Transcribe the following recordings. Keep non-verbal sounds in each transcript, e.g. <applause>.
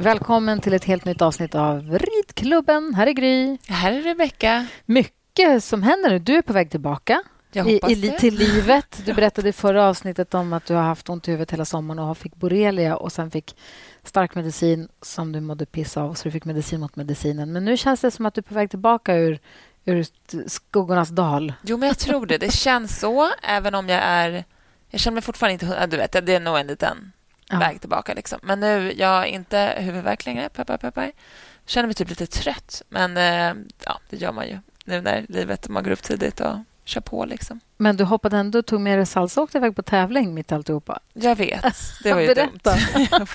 Välkommen till ett helt nytt avsnitt av Ridklubben. Här är Gry. Här är Rebecka. Mycket som händer nu. Du är på väg tillbaka Jag i, i, till livet. <laughs> Du berättade i förra avsnittet om att du har haft ont i huvudet hela sommaren och fick borrelia och sen fick stark medicin som du mådde piss av, så du fick medicin mot medicinen. Men nu känns det som att du är på väg tillbaka ur, ur skuggornas dal. Jo, men jag tror det. Det känns så, även om jag är... Jag känner mig fortfarande inte... Du vet, det är nog en liten Ja. väg tillbaka. Liksom. Men nu, jag har inte huvudvärk längre. Peppar, peppar. Känner mig typ lite trött. Men eh, ja, det gör man ju nu när livet man går upp tidigt och kör på. Liksom. Men du hoppade ändå, tog med dig salsa och åkte iväg på tävling mitt alltihopa. Jag vet. Det var ju dumt. <laughs> Berätta.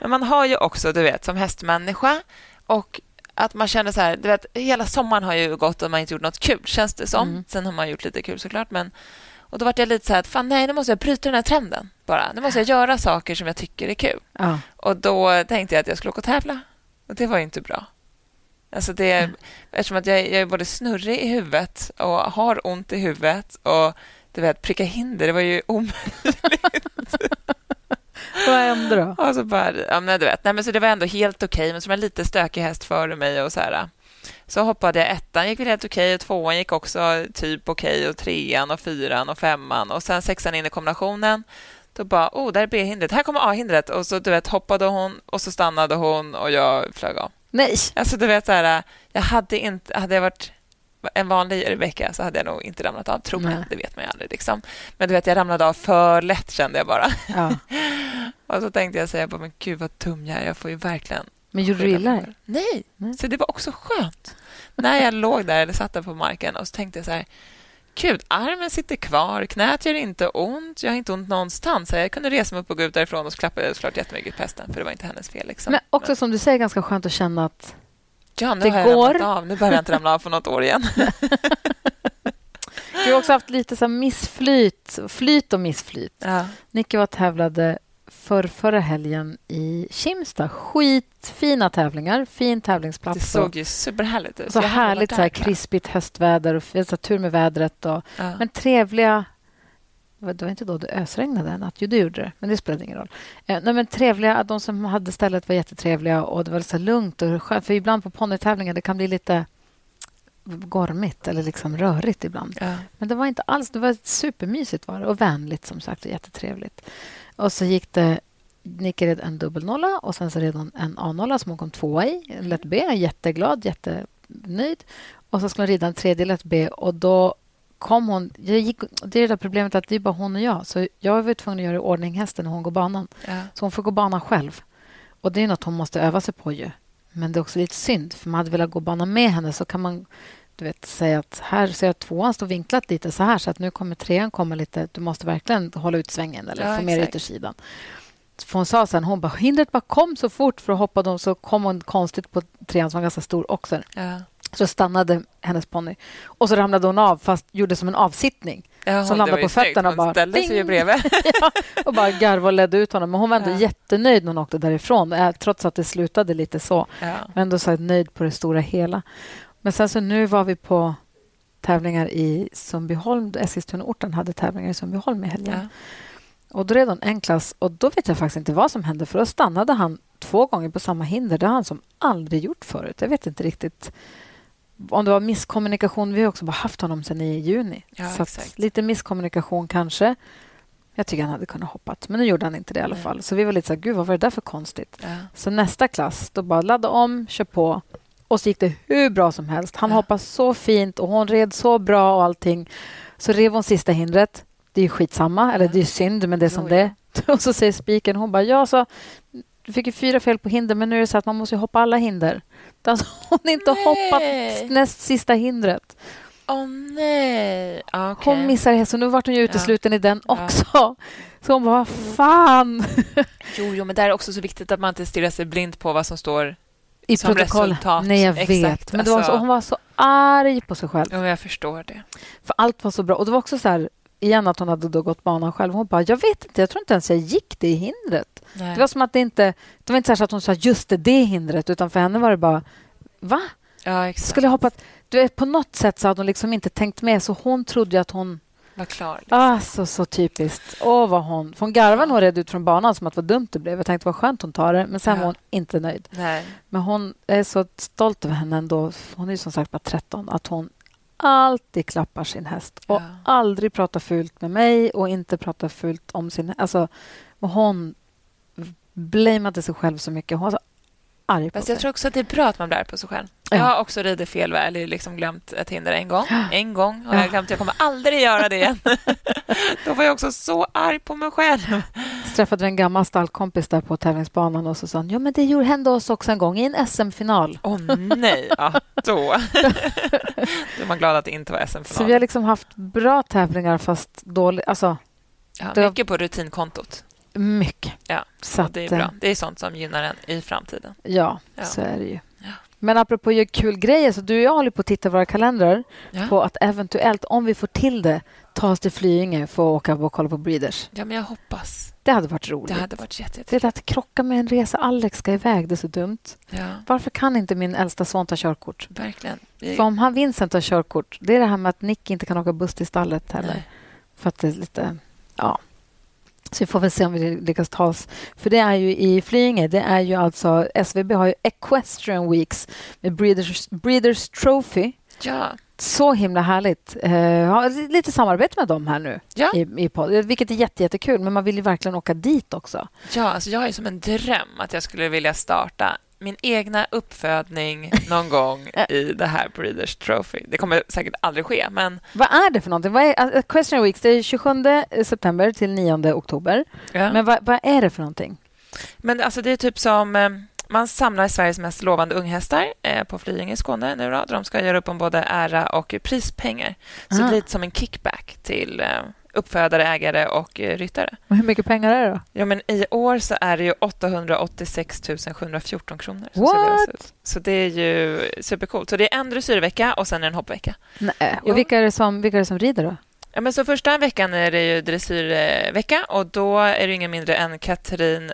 Men man har ju också, du vet, som hästmänniska och att man känner så här, du vet, hela sommaren har ju gått och man inte gjort något kul, känns det som. Mm. Sen har man gjort lite kul såklart, men och då var jag lite så här, att, fan nej, nu måste jag bryta den här trenden bara. Nu måste jag göra saker som jag tycker är kul. Ja. Och då tänkte jag att jag skulle åka och tävla. Och det var ju inte bra. Alltså det, Eftersom att jag, jag är både snurrig i huvudet och har ont i huvudet och du vet, pricka hinder, det var ju omöjligt. <laughs> Vad hände då? Och så bara, ja, men du vet, nej, men så det var ändå helt okej, men som en lite stökig häst före mig och så här. Så hoppade jag ettan, gick väl helt okej och tvåan gick också typ okej och trean och fyran och femman och sen sexan in i kombinationen. Då bara, oh, där är B-hindret, här kommer A-hindret och så du vet hoppade hon och så stannade hon och jag flög av. Nej. Alltså du vet så här, jag hade inte, hade jag varit en vanlig Rebecka så hade jag nog inte ramlat av, tror jag. Det vet man ju aldrig. Liksom. Men du vet, jag ramlade av för lätt kände jag bara. Ja. <laughs> Och så tänkte jag säga, men gud vad dum jag är. Jag får ju verkligen... Men gjorde du illa dig? Nej. Nej. Så det var också skönt. När jag låg där, eller satt där på marken och så tänkte jag så här, gud, armen sitter kvar, knät gör inte ont, jag har inte ont någonstans. Så jag kunde resa mig upp och gå ut därifrån och så klappade jag såklart jättemycket på hästen, för det var inte hennes fel. Liksom. Men också som du säger, ganska skönt att känna att ja, nu det har jag går. av. Nu behöver jag inte ramla av på något år igen. <laughs> Du har också haft lite så missflyt, flyt och missflyt. Ja. Nicky var tävlade för förra helgen i Kimsta. Skitfina tävlingar, fin Det tävlingsplats. såg ju superhärligt ut. så härligt så här, krispigt höstväder och så tur med vädret. Och, Ja. Men trevliga... Det var- det inte då det ösregnade en natt. Jo, det gjorde det, men det spelade ingen roll. Eh, nej, men trevliga, de som hade stället var jättetrevliga och det var så lugnt och skönt. För ibland på ponnytävlingar det kan bli lite gormigt eller liksom rörigt ibland. Ja. Men det var inte alls... Det var supermysigt var det, och vänligt som sagt och jättetrevligt. Och så gick det... Nicky red en dubbelnolla och sen så red hon en A-nolla som hon kom tvåa i. En lätt B. Jätteglad, jättenöjd. Och så skulle hon rida en tredje lätt B och då kom hon... Gick, det är det där problemet att det är bara hon och jag. Så jag var tvungen att göra i ordning hästen när hon går banan. Ja. Så hon får gå banan själv. Och det är något hon måste öva sig på ju. Men det är också lite synd, för man hade velat gå banan med henne så kan man du vet, säga att här ser jag tvåan står vinklat lite så här så att nu kommer trean komma lite... Du måste verkligen hålla ut svängen eller Ja, få exakt. yttersidan. För hon sa sen, hon bara, hindret bara kom så fort för att hoppa dem så kom hon konstigt på trean som var ganska stor också. Ja. Så stannade hennes ponny och så ramlade hon av fast gjorde som en avsittning. Ja, Som landade på fötterna och snyggt. Hon bara, ställde sig ju bredvid. <laughs> ja, och bara garvade och ledde ut honom. Men hon var ändå Ja. jättenöjd när hon åkte därifrån eh, trots att det slutade lite så. Ja. Men ändå så nöjd på det stora hela. Men sen så nu var vi på tävlingar i Sundbyholm. Eskilstuna-orten hade tävlingar i Sundbyholm i helgen. Ja. Och då red hon en klass och då vet jag faktiskt inte vad som hände för då stannade han två gånger på samma hinder. Det har han som aldrig gjort förut. Jag vet inte riktigt om det var misskommunikation. Vi har också bara haft honom sedan i juni. Ja, så lite misskommunikation kanske. Jag tycker han hade kunnat hoppat, men nu gjorde han inte det i alla fall. Så vi var lite så här, gud vad var det där för konstigt? Ja. Så nästa klass, då bara ladda om, kör på. Och så gick det hur bra som helst. Han Ja. hoppade så fint och hon red så bra och allting. Så rev hon sista hindret. Det är ju skitsamma, eller det är synd, men det är som det är. <laughs> Och så säger spiken, hon bara, ja, så du fick ju fyra fel på hinder, men nu är det så att man måste hoppa alla hinder. Har <laughs> hon inte Nej. hoppat näst sista hindret. Åh nej. Ah, okej. Hon missar hästen. Nu vart hon ju Ja. utesluten i den Ja. också. Så hon bara, vad fan. Jo, jo, men det är också så viktigt att man inte stirrar sig blind på vad som står I som protokoll. resultat. Nej, jag Exakt, vet. Men det var alltså. så, hon var så arg på sig själv. Jo, jag förstår det. För allt var så bra. Och det var också så här, igen att hon hade då gått banan själv. Hon bara, jag vet inte, jag tror inte ens jag gick det hindret. Nej. Det var som att det inte... Det var inte så att hon sa just det, det hindret, utan för henne var det bara, va? Ja, exakt. Skulle jag hoppat... Du vet, på något sätt så hade hon liksom inte tänkt med, så hon trodde att hon... Var klar. Liksom. Alltså, så typiskt. Åh, vad hon... För hon garvade nog rädd ut från banan som att vad dumt det blev. Jag tänkte vad skönt hon tar det, men sen Ja. var hon inte nöjd. Nej. Men hon är så stolt över henne ändå. Hon är ju som sagt bara 13. Att hon alltid klappar sin häst och Ja. aldrig pratar fult med mig och inte pratar fult om sin... Alltså, och hon blameade sig själv så mycket. Hon så arg på Fast sig. jag tror också att det är bra att man blir arg på sig själv. Ja. Jag har också ridit fel väg, eller liksom glömt ett hinder en gång. En gång har Ja. jag glömt. Jag kommer aldrig göra det igen. <laughs> Då var jag också så arg på mig själv. Så träffade en gammal stallkompis där på tävlingsbanan och så sa han, ja men det gjorde- hände oss också en gång i en SM-final. Åh nej, ja, då. <laughs> då är man glad att det inte var Så vi SM-final. har liksom haft bra tävlingar fast dåligt. Alltså, Ja, mycket på rutinkontot. Mycket. Ja, Så och det är att, eh, bra. Det är sånt som gynnar en i framtiden. Ja, Ja. så är det ju. Ja. Men apropå att kul grejer, så du och jag håller på att titta våra kalendrar Ja. på att eventuellt, om vi får till det, ta oss till Flyinge för att åka och kolla på Breeders. ja, men jag hoppas. Det hade varit roligt. Det hade varit jätte, jätte... Det är att krocka med en resa. Alex ska iväg, det är så dumt. Ja, Varför kan inte min äldsta son ta körkort? verkligen. Vi... För om han Vincent tar körkort, det är det här med att Nick inte kan åka buss till stallet heller. Nej. För att det är lite... Ja. Så vi får väl se om vi lyckas ta oss... För det är ju i Flyinge, det är ju alltså... SVB har ju Equestrian Weeks med Breeders, Breeders Trophy. Ja, Så himla härligt. Uh, lite samarbete med dem här nu Ja. i, i podd, vilket är jätte, jättekul. Men man vill ju verkligen åka dit också. ja alltså jag har ju som en dröm att jag skulle vilja starta min egna uppfödning någon gång <laughs> i det här Breeders Trophy. Det kommer säkert aldrig ske, men Vad är det för någonting? Vad är, alltså, Equestrian Weeks det är 27 september till 9 oktober. Ja. Men vad, vad är det för någonting? Men alltså det är typ som... eh, Man samlar Sveriges mest lovande unghästar eh, på Flyinge i Skåne nu då, där de ska göra upp om både ära och prispengar. Så det Ah. blir lite som en kickback till eh, uppfödare, ägare och eh, ryttare. Och hur mycket pengar är det då? Ja, men I år så är det ju 886 714 kronor som What? ska delas ut. Så det är ju supercoolt. Så det är en dressyrvecka och sen en hoppvecka. Nej. Och vilka är, det som, vilka är det som rider då? Ja, men så första veckan är det ju dressyrvecka och då är det ingen mindre än Katrin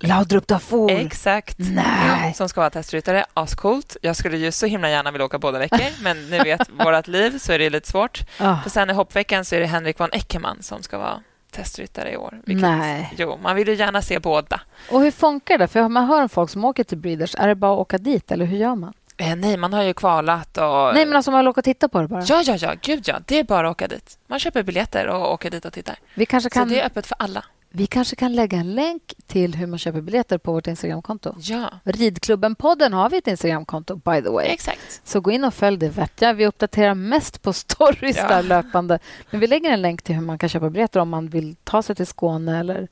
Laudrup Dafour. Exakt. Nej. Som ska vara testryttare. Ascoolt. Jag skulle ju så himla gärna vilja åka båda veckor, <laughs> men ni vet, vårt liv så är det lite svårt. Ah, För sen i hoppveckan så är det Henrik von Eckermann som ska vara testryttare i år. vilket- Nej. Jo, man vill ju gärna se båda. Och hur funkar det? För man hör om folk som åker till Breeders. Är det bara att åka dit eller hur gör man? Eh, nej, man har ju kvalat och... Nej, men alltså man vill åka och titta på det bara. Ja, ja, ja. Gud, ja. Det är bara att åka dit. Man köper biljetter och åker dit och tittar. Vi, kanske kan, Så det är öppet för alla. Vi kanske kan lägga en länk till hur man köper biljetter på vårt Instagramkonto. Ja, Ridklubben-podden har vi ett Instagramkonto, by the way. exakt. Så gå in och följ det, vet jag. Vi uppdaterar mest på <laughs> stories Ja. där löpande. Men vi lägger en länk till hur man kan köpa biljetter om man vill ta sig till Skåne eller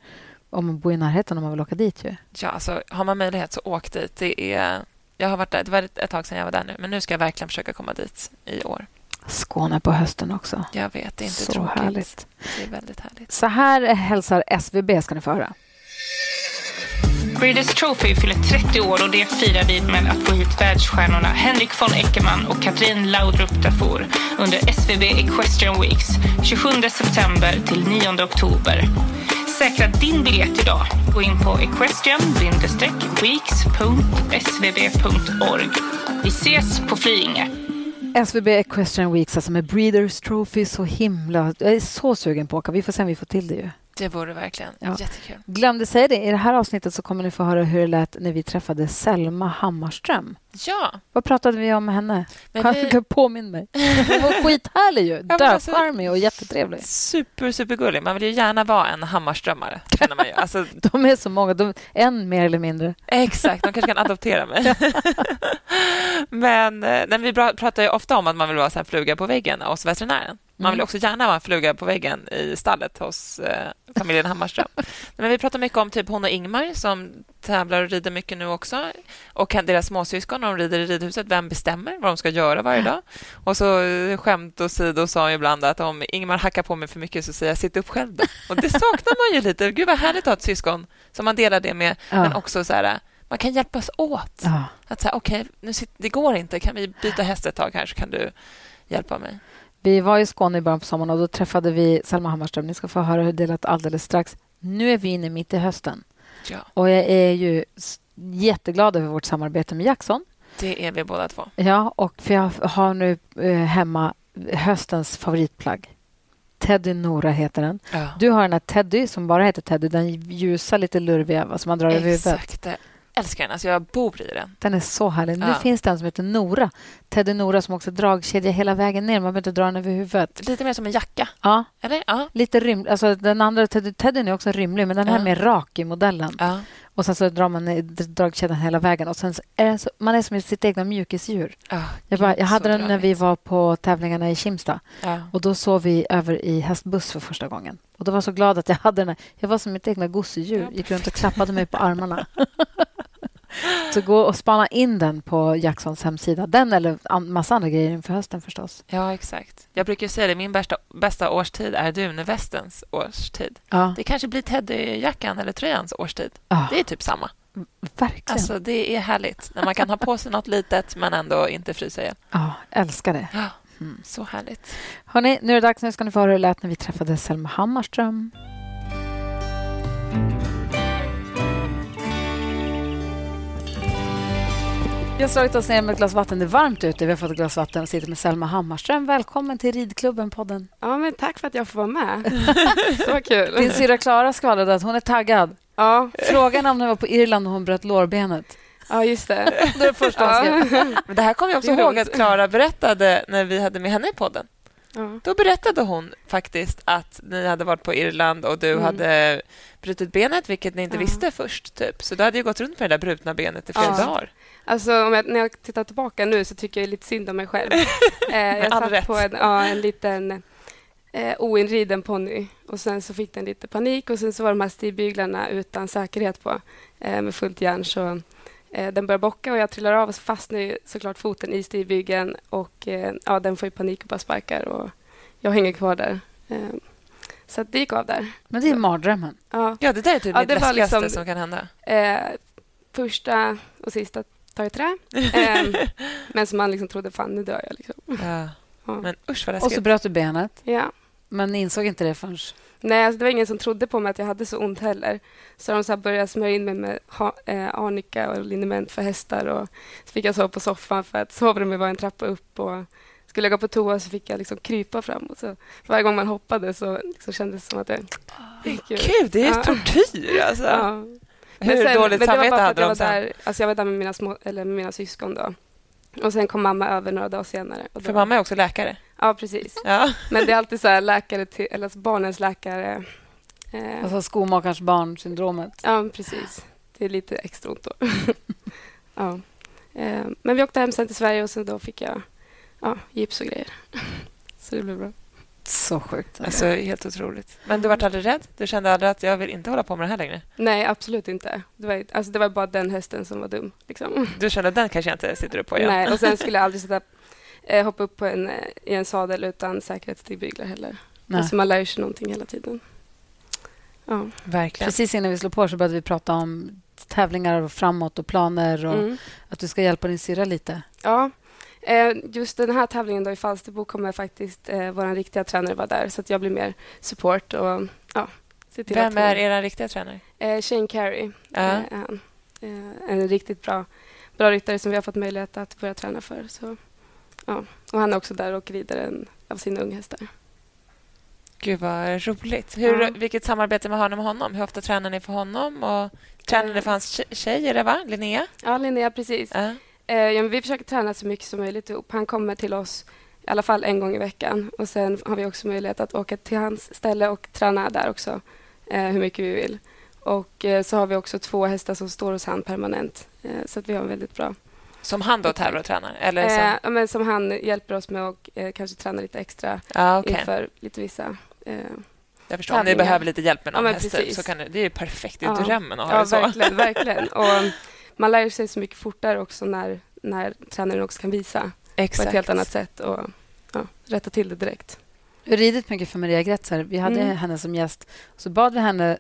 om man bor i närheten om man vill åka dit. Ju. Ja, alltså, har man möjlighet så åk dit. Det, är... jag har varit där. det var ett tag sedan jag var där nu, men nu ska jag verkligen försöka komma dit i år. Skåne på hösten också. Jag vet, det är inte Så tråkigt. härligt. Det är väldigt härligt. Så här hälsar SVB, ska ni få höra. Breeders Trophy fyller 30 år och det firar vi med att få hit världsstjärnorna Henrik von Eckermann och Katrin Laudrup Dafour under SVB Equestrian Weeks 27 september till 9 oktober. Säkra din biljett idag. Gå in på equestrian-weeks.svb.org. Vi ses på Flyinge. SVB Equestrian Weeks, alltså med Breeders Trophy, så himla... Jag är så sugen på att åka. Vi får se om vi får till det ju. Det vore verkligen Ja. jättekul. Glömde säga det, i det här avsnittet så kommer ni få höra hur det lät när vi träffade Selma Hammarström. Ja, Vad pratade vi om med henne? men Kan vi... <laughs> du påminna mig? Hon var skithärlig ju. <laughs> men alltså- Döcharmig och jättetrevlig. Super, supergullig. Man vill ju gärna vara en Hammarströmmare, känner man ju. Alltså, <laughs> De är så många. De, en mer eller mindre. exakt, de kanske kan adoptera mig. men eh, nej, vi pratar ju ofta om att man vill vara så här fluga på väggen hos veterinären. Man vill Mm. också gärna vara en fluga på väggen i stallet hos eh, familjen Hammarström. Men vi pratar mycket om typ hon och Ingmar som tävlar och rider mycket nu också. Och deras småsyskon, de rider i ridhuset, vem bestämmer vad de ska göra varje dag? Och så eh, skämt åsido sa hon ibland att om Ingmar hackar på mig för mycket så säger jag sitt upp själv då. Och det saknar man ju lite. Gud vad härligt att ha ett syskon som man delar det med, Ja. men också så här man kan hjälpas åt. Ja. Att säga, okej, nu sit- det går inte. Kan vi byta häst ett tag här så kan du hjälpa mig. Vi var i Skåne i början på sommaren och då träffade vi Selma Hammarström. Ni ska få höra hur det lät alldeles strax. Nu är vi inne mitt i hösten Ja, och jag är ju jätteglad över vårt samarbete med Jackson. det är vi båda två. Ja, och för jag har nu eh, hemma höstens favoritplagg. Teddy Nora heter den. Ja. Du har den här Teddy som bara heter Teddy. Den ljusa, lite lurviga som man drar över huvudet. Exakt. Älskar den. Alltså, jag bor i den. Den är så härlig. Nu Ja. finns det en som heter Nora. Teddy Nora som också dragkedja hela vägen ner. Man behöver inte dra den över huvudet. Lite mer som en jacka. Ja, Eller? Ja. lite rymlig. Alltså, den andra Teddy, Teddyn är också rymlig, men den här Ja. är mer rak i modellen. ja. Och sen så drar man ner dragkedjan hela vägen. Och sen så är den så, man är som sitt egna mjukisdjur. ja. Jag, bara, jag hade den när vi var på tävlingarna i Kimstad. Ja. Och Då sov vi över i hästbuss för första gången. Och Då var jag så glad att jag hade den. här- Jag var som mitt egna gosedjur. Gick runt och klappade mig på armarna. <laughs> så gå och spana in den på Jacksons hemsida. Den eller en massa andra grejer inför hösten förstås. ja, exakt. Jag brukar säga det, min bästa, bästa årstid är Dunevästens årstid. Ja, Det kanske blir Teddyjackan eller tröjans årstid. ja Det är typ samma. verkligen. Alltså, det är härligt när man kan ha på sig något litet men ändå inte frysa ihjäl. ja, älskar det. Ja, så härligt. Hörrni, nu är det dags. Nu ska ni få höra hur det lät när vi träffade Selma Hammarström. Vi har slagit oss ner med ett glas vatten. Det är varmt ute. Vi har fått ett glas vatten och sitter med Selma Hammarström. Välkommen till Ridklubben-podden. Ja, men tack för att jag får vara med. <laughs> Så kul. Din syrra Klara skvallrade att hon är taggad. Ja, Frågan om när hon var på Irland och hon bröt lårbenet. ja just det. <laughs> Det är det första. Ja. Men det här kommer jag också ihåg att Klara berättade när vi hade med henne i podden. Ja. Då berättade hon faktiskt att ni hade varit på Irland och du Mm. hade brutit benet, vilket ni inte Ja. visste först. Typ. Så du hade ju gått runt med det där brutna benet i flera Ja. dagar. Alltså, om jag, när jag tittar tillbaka nu så tycker jag lite synd om mig själv. <laughs> Eh, jag satt rätt. på en, ja, en liten eh, oinriden ponny och sen så fick den lite panik och sen så var de här stigbyglarna utan säkerhet på eh, med fullt järn så eh, den började bocka och jag trillar av och så fastnar ju såklart foten i stigbygeln och eh, ja, den får ju panik och bara sparkar och jag hänger kvar där. Eh, så att det gick av där. Men det är mardrömmen. Ja. Ja, det där är typ Ja, det läskigaste liksom- som kan hända. Eh, första och sista tar i trä. <laughs> Eh, men som man liksom trodde, fan nu dör jag. Liksom. Ja. Ja. Men usch vad Och så läskigt. bröt du benet, Ja. men insåg inte det förrän... Nej, alltså det var ingen som trodde på mig att jag hade så ont heller. Så de så här började smörja in mig med ha, eh, arnika och liniment för hästar. Och så fick jag sova på soffan för att sovrummet var en trappa upp. Och skulle jag gå på toa så fick jag liksom krypa framåt. Så varje gång man hoppade så liksom kändes det som att ur. Gud, det är Ja. tortyr alltså. Ja. Hur sen- dåligt samvete för hade jag de var sen? där, alltså Jag var där med mina, små, eller med mina syskon. Då. Och Sen kom mamma över några dagar senare. Och då- För mamma är också läkare. Ja, precis. Ja. Men det är alltid så här läkare till, eller alltså barnens läkare. Eh, Alltså skomakarens barn-syndromet. ja, precis. Det är lite extra ont då. <laughs> ja. eh, men vi åkte hem sen till Sverige och sen då fick jag ja, gips och grejer. <laughs> så det blev bra. Så sjukt. Alltså, helt otroligt. Men du vart aldrig rädd? Du kände aldrig att jag vill inte hålla på med det här längre? Nej, absolut inte. Det var, alltså, det var bara den hästen som var dum. Liksom. Du kände att den kanske jag inte sitter upp på igen? Nej, och sen skulle jag <laughs> aldrig sätta, eh, hoppa upp på en, eh, i en sadel utan säkerhetsstigbygglar heller. Nej. Alltså, man lär ju sig någonting hela tiden. Ja. Verkligen. Precis innan vi slår på så började vi prata om tävlingar och framåt och planer och Mm. att du ska hjälpa din syrra lite. Ja, just den här tävlingen då i Falsterbo kommer faktiskt eh, vår riktiga tränare vara där så att jag blir mer support och ja, Vem är er riktiga tränare? Eh, Shane Carey Ja. eh, är han. Eh, en riktigt bra, bra ryttare som vi har fått möjlighet att börja träna för. Så, ja. och han är också där och vidare en av sina unghästar. Gud, vad roligt. Hur, Ja. Vilket samarbete man har med honom? Hur ofta tränar ni för honom? Och tränar ni Eh. för hans tje- tjej, är det va? Linnea? Ja, Linnea, precis. Ja. Eh, ja, vi försöker träna så mycket som möjligt ihop. Han kommer till oss i alla fall en gång i veckan. Och Sen har vi också möjlighet att åka till hans ställe och träna där också, eh, hur mycket vi vill. Och eh, så har vi också två hästar som står hos han permanent. Eh, så att vi har en väldigt bra... Som han då tävlar och tränar? Eller som... Eh, ja, men som han hjälper oss med och eh, kanske träna lite extra ja, okej. inför lite vissa... Jag förstår. Om ni behöver lite hjälp med någon Ja, häst, så kan det, det är ju perfekt. Det är Ja. drömmen att ha ja, det så. verkligen. verkligen. <laughs> Och man lär sig så mycket fortare också när, när tränaren också kan visa på Exakt. ett helt annat sätt och ja, rätta till det direkt. Du har ridit mycket för Maria Gretzer. Vi hade Mm. henne som gäst. Så bad vi henne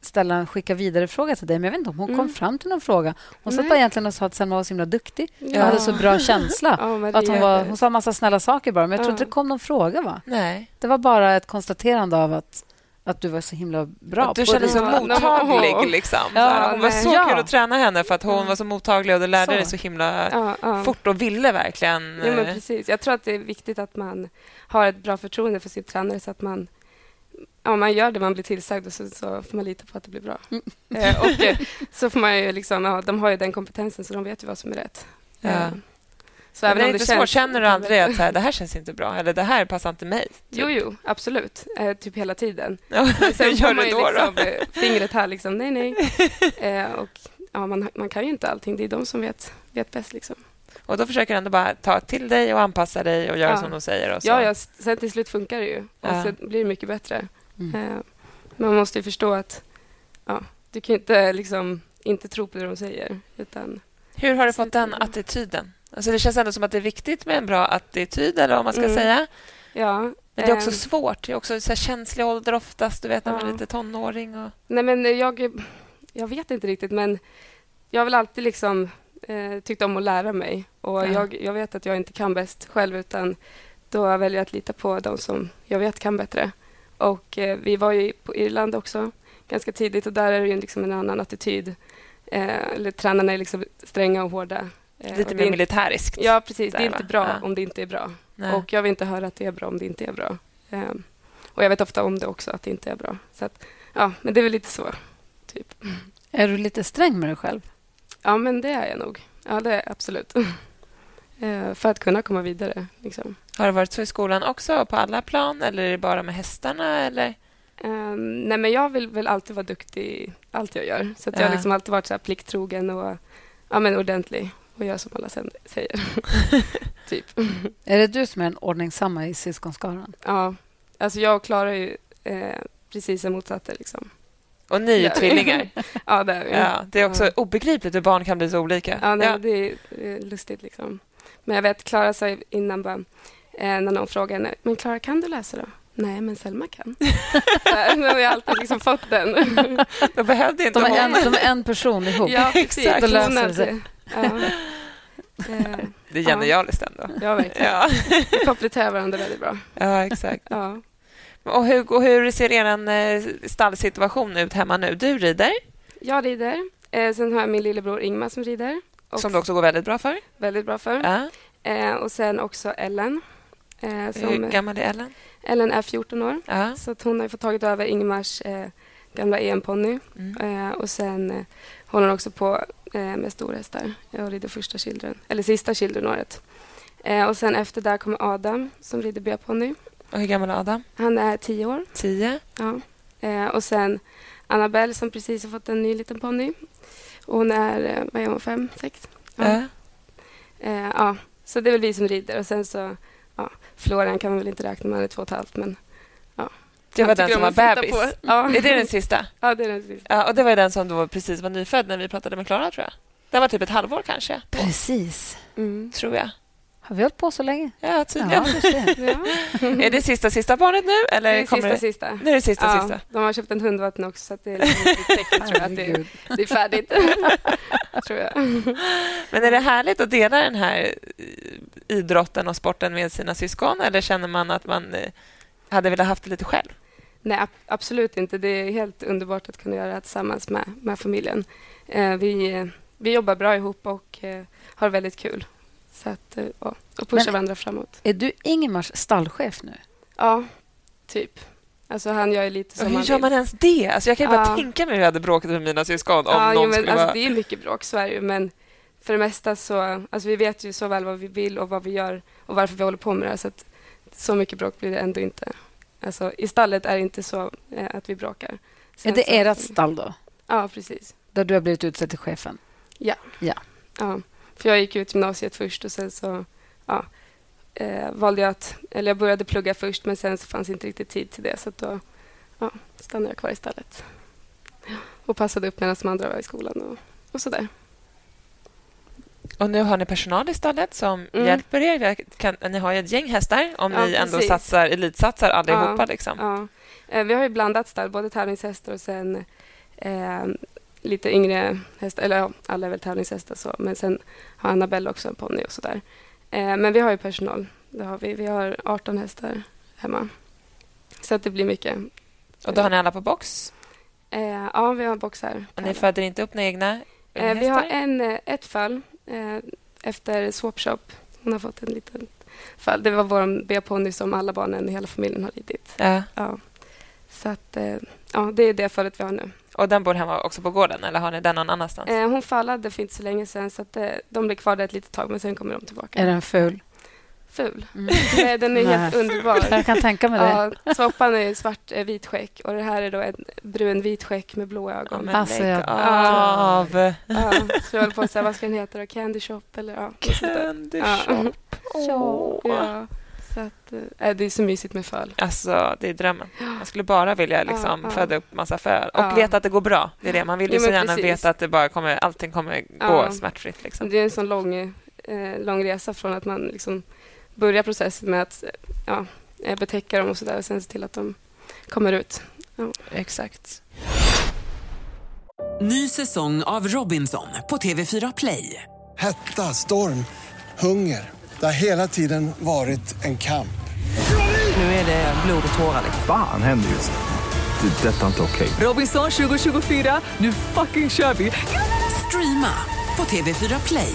ställa en skicka vidare-fråga till dig, men jag vet inte om hon Mm. kom fram till någon fråga. Hon satt Nej. bara egentligen och sa att Selma var så himla duktig Ja. och hade så bra <laughs> känsla. Maria att hon, var, hon sa en massa snälla saker bara, men jag tror Ja. inte det kom någon fråga. va? Nej. Det var bara ett konstaterande av att, att du var så himla bra. Att du på kände så rita. Ja, mottaglig. åh. Liksom. Ja, Så hon var så Ja. kul att träna henne för att hon var så mottaglig och du lärde Så. dig så himla Ja, ja. fort och ville verkligen... Ja, men eh, precis. Jag tror att det är viktigt att man har ett bra förtroende för sin tränare så att man, ja, man gör det man blir tillsagd och så, så får man lita på att det blir bra. Mm. Eh, och eh, så får man ju liksom, ja, de har ju den kompetensen så de vet ju vad som är rätt. Ja. Så även det är om det inte känns... svårt. Känner du aldrig att så här, det här känns inte bra eller det här passar inte mig? Typ. Jo, jo, absolut. Eh, typ hela tiden. <laughs> Ja, Sen gör får man ju då? liksom då? eh, fingret här liksom, nej, nej. <laughs> Eh, och ja, man, man kan ju inte allting. Det är de som vet, vet bäst liksom. Och då försöker du ändå bara ta till dig och anpassa dig och göra Ja. som de säger. Och så. Ja, ja, sen till slut funkar det ju. Och Ja. så blir det mycket bättre. Mm. Eh, man måste ju förstå att ja, du kan inte, liksom, inte tro på det de säger. Utan, Hur har du fått den attityden? Alltså det känns ändå som att det är viktigt med en bra attityd, eller vad man ska Mm. säga. ja, Men det är också ehm, svårt. Det är också så känslig ålder oftast, du vet, när man är lite tonåring. Och... Nej, men jag, jag vet inte riktigt, men jag har väl alltid liksom, eh, tyckt om att lära mig. Och Ja. jag, jag vet att jag inte kan bäst själv, utan då väljer jag att lita på de som jag vet kan bättre. Och eh, vi var ju på Irland också ganska tidigt och där är det ju liksom en annan attityd. Eh, eller tränarna är liksom stränga och hårda. Eh, Lite mer militäriskt. Ja, precis. Där, det är inte va? bra Ja. om det inte är bra. Nej. Och jag vill inte höra att det är bra om det inte är bra. Ehm, och jag vet ofta om det också, att det inte är bra. Så att, ja, men det är väl lite så. Typ. Är du lite sträng med dig själv? Ja, men det är jag nog. Ja, det är absolut. <laughs> Eh, för att kunna komma vidare. Liksom. Har det varit så i skolan också, på alla plan? Eller är det bara med hästarna? Eller? Ehm, nej, men jag vill väl alltid vara duktig i allt jag gör. Så att jag Ja. har liksom alltid varit så här plikttrogen och ja, men ordentlig och gör som alla sen säger. <laughs> typ. Är det du som är den ordningsamma i syskonskaran? Ja, alltså jag klarar ju eh, precis det motsatta. Liksom. Och ni är ju Ja. tvillingar. <laughs> Ja, det är vi. Ja, det är också Ja. obegripligt hur barn kan bli så olika. Ja, nej, Ja. det är eh, lustigt. Liksom. Men jag vet, Klara sa innan bara, eh, när någon frågade henne, men Klara, kan du läsa då? Nej, men Selma kan. <laughs> Nu har vi alltid liksom fått den. Då behövde inte De är en, de är en person ihop. ja, precis. Exakt. Då löser det sig. Ja. <laughs> Eh, Det är genialiskt ändå. ja, verkligen. Ja, Vi kompletterar varandra väldigt bra. ja exakt. Ja. Och hur, och hur ser er eh, stallsituation ut hemma nu? Du rider, Jag rider. Eh, sen har jag min lillebror Ingmar som rider. Och som det också går väldigt bra för. Väldigt bra för. Ja. Eh, och sen också Ellen. Eh, Hur som, gammal är Ellen? Ellen är 14 år. Ja. Så att hon har fått tagit över Ingmars eh, gamla EM-ponny. Mm. Och sen håller hon också på med storhästar. Jag rider första children, eller sista childrenåret. Eh, och sen efter där kommer Adam som rider B-ponny. Och hur gammal är Adam? Han är 10 år. Tio. Ja. Eh, och sen Annabelle som precis har fått en ny liten ponny. Hon är, eh, vad är hon, fem, sex? Ja. Eh, ja. Så det är väl vi som rider. Och sen så, ja, Florian kan man väl inte räkna med, han är två och ett halvt. Men. Det var den som om var bebis. på. Ja. <laughs> Är det den sista? ja, det är den sista. Ja, och det var den som då precis var nyfödd när vi pratade med Klara, tror jag. Den var typ ett halvår kanske, Precis. Mm. tror jag. Har vi hållit på så länge? Ja, tydligen. Ja. Ja. <laughs> Är det sista, sista barnet nu? Eller Det är sista, det... sista. Nu är det sista, ja, sista. De har köpt en hundvatten också, så att det är ett tecken tror jag, att det, Herregud. det är färdigt. <laughs> tror jag. Men är det härligt att dela den här eh, idrotten och sporten med sina syskon eller känner man att man eh, hade velat haft det lite själv? Nej, ab- absolut inte. Det är helt underbart att kunna göra det tillsammans med, med familjen. Eh, vi, eh, vi jobbar bra ihop och eh, har väldigt kul. Så att, eh, ja, och pushar Men- varandra framåt. Är du Ingemars stallchef nu? Ja, typ. Alltså han gör lite Och som hur han gör vill. man ens det? Alltså jag kan ju bara Ja. tänka mig hur jag hade bråkat med mina syskon om ja, någon jo, men, skulle alltså, vara... Det är mycket bråk, så är det ju. Men för det mesta så... Alltså, vi vet ju så väl vad vi vill och vad vi gör och varför vi håller på med det här. Så, att, så mycket bråk blir det ändå inte. Alltså, I stallet är det inte så eh, att vi bråkar. Är Sen det så- ert stall då? Ja, precis. Där du har blivit utsedd till chefen? Ja. För jag gick ut gymnasiet först och sen så ja, eh, valde jag att... Eller jag började plugga först men sen så fanns inte riktigt tid till det så att då ja, stannade jag kvar i stallet. Och passade upp medan de andra var i skolan och, och sådär. Och nu har ni personal i stallet som Mm. hjälper er. Kan, ni har ju ett gäng hästar om Ja, ni ändå precis. satsar, elitsatsar allihopa. Ja, Liksom. Ja. Eh, vi har ju blandat stall, både tävlingshästar och sen eh, lite yngre hästar. Eller ja, alla är väl tävlingshästar så. Men sen har Annabelle också en ponny och sådär. Eh, men vi har ju personal. Det har vi. Vi har 18 hästar hemma. Så att det blir mycket. Och då har ni alla på box? Eh, ja, vi har boxar. Och ni föder inte upp några egna eh, Vi har en, eh, ett fall eh, efter Swapshop. Hon har fått en liten fall. Det var vår B-ponny som alla barnen i hela familjen har ridit. Ja. ja. Så att, eh, ja, det är det fallet vi har nu. Och den bor hemma också på gården eller har ni den någon annanstans? Eh, hon fallade för inte så länge sedan så att, eh, de blir kvar där ett litet tag men sen kommer de tillbaka. Är den ful? Ful? Mm. <laughs> Nej, den är helt underbar. Jag kan tänka mig det. Ja, Svoppan är svart eh, vit skäck och det här är då en brun vit skäck med blå ögon. Ja, men alltså, lägg av! Ja, ja, så jag höll på att säga, vad ska den heta då? Candy Shop eller ja. Candy Shop. <laughs> Oh. Ja. Så att, äh, det är så mysigt med föl. Alltså, det är drömmen. Man skulle bara vilja liksom, ja, föda upp massa föl och ja. veta att det går bra. Det är det. Man vill ju så gärna precis. veta att det bara kommer, allting kommer gå smärtfritt. Liksom. Det är en sån lång, eh, lång resa från att man liksom börjar processen med att ja, eh, betäcka dem och så där och sen se till att de kommer ut. Exakt. Ny säsong av Robinson på TV4 Play. Hetta, storm, hunger. Det har hela tiden varit en kamp. Nu är det blod och tårar. Vad fan händer just nu? Det. detta är inte okej. Okay. Robinson 2024, nu fucking kör vi! Streama på TV4 Play.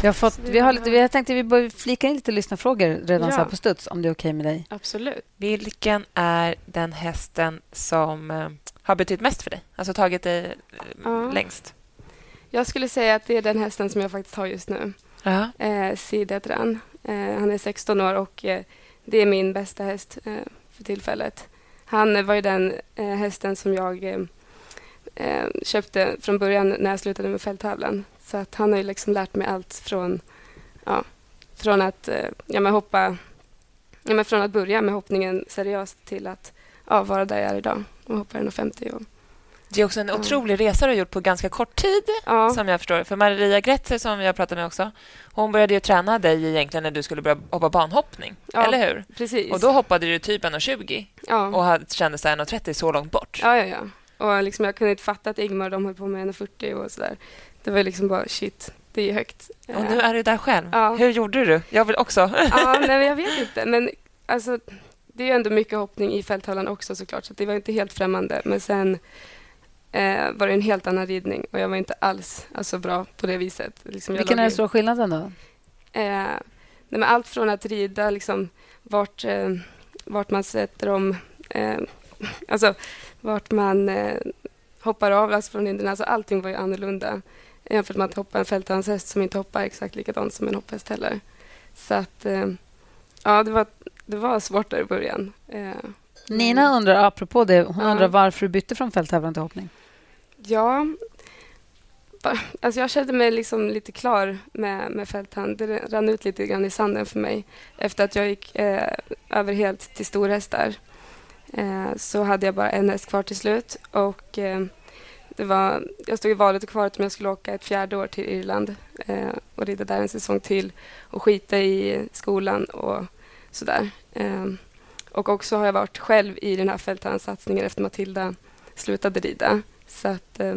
Vi har, fått, vi har, lite, vi tänkte vi bör flika in lite lyssnarfrågor redan ja. så på studs, om det är okej okay med dig. Absolut. Vilken är den hästen som eh, har betytt mest för dig? Alltså tagit dig eh, ja. längst? Jag skulle säga att det är den hästen som jag faktiskt har just nu. Uh eh, Sid heter han. Eh, han är 16 år och eh, det är min bästa häst eh, för tillfället. Han var ju den eh, hästen som jag köpte från början när jag slutade med fälttävlan. Så att han har ju liksom lärt mig allt från, ja, från att eh, ja, men hoppa ja, men från att börja med hoppningen seriöst till att ja, vara där jag är idag och hoppa 1,50. Och, det är också en otrolig resa du har gjort på ganska kort tid, ja. som jag förstår. För Maria Gretzer, som jag pratade med också, hon började ju träna dig egentligen när du skulle börja hoppa banhoppning, ja, eller hur? Precis. Och då hoppade du typ 1,20 ja. och kände sig 1,30 så långt bort. Ja, ja, ja. Och liksom, jag kunde inte fatta att Ingmar de höll på med 1,40 och sådär. Det var liksom bara shit, det är högt. Och nu är du där själv. Ja. Hur gjorde du? Jag vill också. ja, <laughs> nej, jag vet inte. Men alltså, det är ändå mycket hoppning i fälthallen också såklart, så det var inte helt främmande. Men sen eh, var det en helt annan ridning och jag var inte alls alltså, bra på det viset. Liksom, Vilken är den stora skillnaden då? Eh, nej, allt från att rida, liksom, vart, eh, vart man sätter om... Eh, alltså, vart man eh, hoppar av alltså från hindren. Alltså, allting var ju annorlunda jämfört med att hoppa en fälthandshäst som inte hoppar exakt likadant som en hopphäst heller. Så att, eh, ja, det var, det var svårt där i början. Eh, Nina undrar, apropå det, hon ja. undrar varför du bytte från fälttävlan till hoppning. Ja, alltså jag kände mig liksom lite klar med, med fälthand. Det rann ut lite grann i sanden för mig. Efter att jag gick eh, över helt till storhästar eh, så hade jag bara en häst kvar till slut. Och, eh, det var, jag stod i valet och kvaret om jag skulle åka ett fjärde år till Irland eh, och rida där en säsong till och skita i skolan och sådär. Eh, och också har jag varit själv i den här fälthandsatsningen efter Matilda slutade rida. Så att, eh,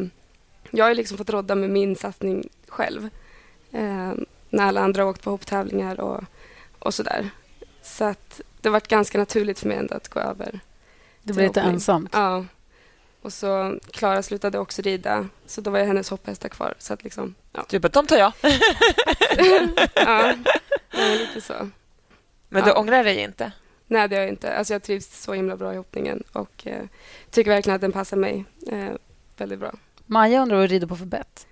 jag har liksom fått rodda med min satsning själv. Eh, när alla andra har åkt på hopptävlingar och, och där. Så att det har varit ganska naturligt för mig ändå att gå över. Det blev lite ensamt? Ja. Och så Klara slutade också rida, så då var jag hennes hopphästar kvar. Så att liksom, ja. Du bara, de tar jag. <laughs> ja, lite så. Men du ja. ångrar dig inte? Nej, det gör jag inte. Alltså, jag trivs så himla bra i hoppningen och eh, tycker verkligen att den passar mig eh, väldigt bra. Maja undrar vad du rider på för bett?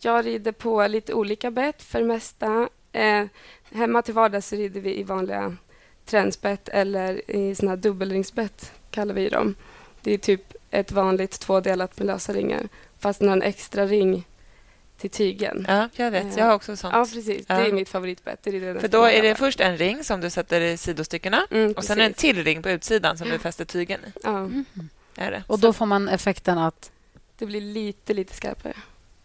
Jag rider på lite olika bett för det mesta. Eh, hemma till vardags rider vi i vanliga tränspett eller i såna här dubbelringsbett, kallar vi dem. Det är typ ett vanligt tvådelat med lösa ringar, fast den har en extra ring till tygen. Ja, jag vet. Jag har också sånt. Ja, precis. Ja. Det är mitt favoritbett. Det är det För då är det först en ring som du sätter i sidostyckena Mm, och sen är det en till ring på utsidan som du fäster tygen i. Ja. Är det? Och då får man effekten att Det blir lite, lite skarpare.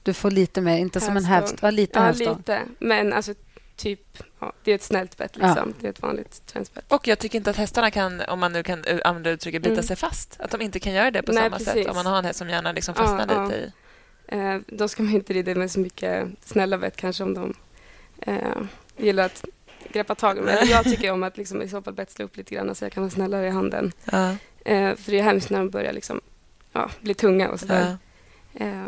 du får lite mer, inte som en Hävstång. hävstång. Ja, lite Ja, hävstång. lite. Men alltså typ, ja, det är ett snällt bett Ja. liksom. Det är ett vanligt träningsbett. Och jag tycker inte att hästarna kan, om man nu kan använda uttrycket, bita Mm. sig fast. Att de inte kan göra det på Nej, samma sätt precis. om man har en häst som gärna liksom Ja, fastnar ja. lite i... Eh, då ska man inte rida med så mycket snälla bett kanske om de eh, gillar att greppa tag. Eller Jag tycker om att liksom i så fall betsla upp lite grann så jag kan vara snällare i handen. Ja. Eh, för det är hemskt när de börjar liksom, ja, bli tunga och sådär. Eh,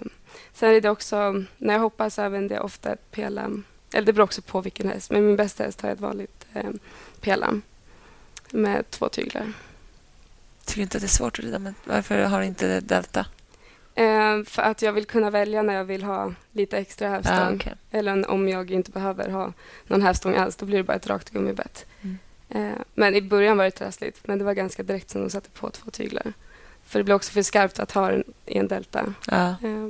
sen är det också, när jag hoppar så använder jag ofta ett pelam. Eller det beror också på vilken häst. Men min bästa häst har ett vanligt eh, pelam med två tyglar. Tycker du inte att det är svårt att rida med? Varför har du inte delta? Eh, för att jag vill kunna välja när jag vill ha lite extra hävstång. Ja, okej. Eller om jag inte behöver ha någon hävstång alls, då blir det bara ett rakt gummibett. Mm. Eh, men i början var det trassligt, men det var ganska direkt som de satte på två tyglar. För det blir också för skarpt att ha den i en delta. Ja. Eh,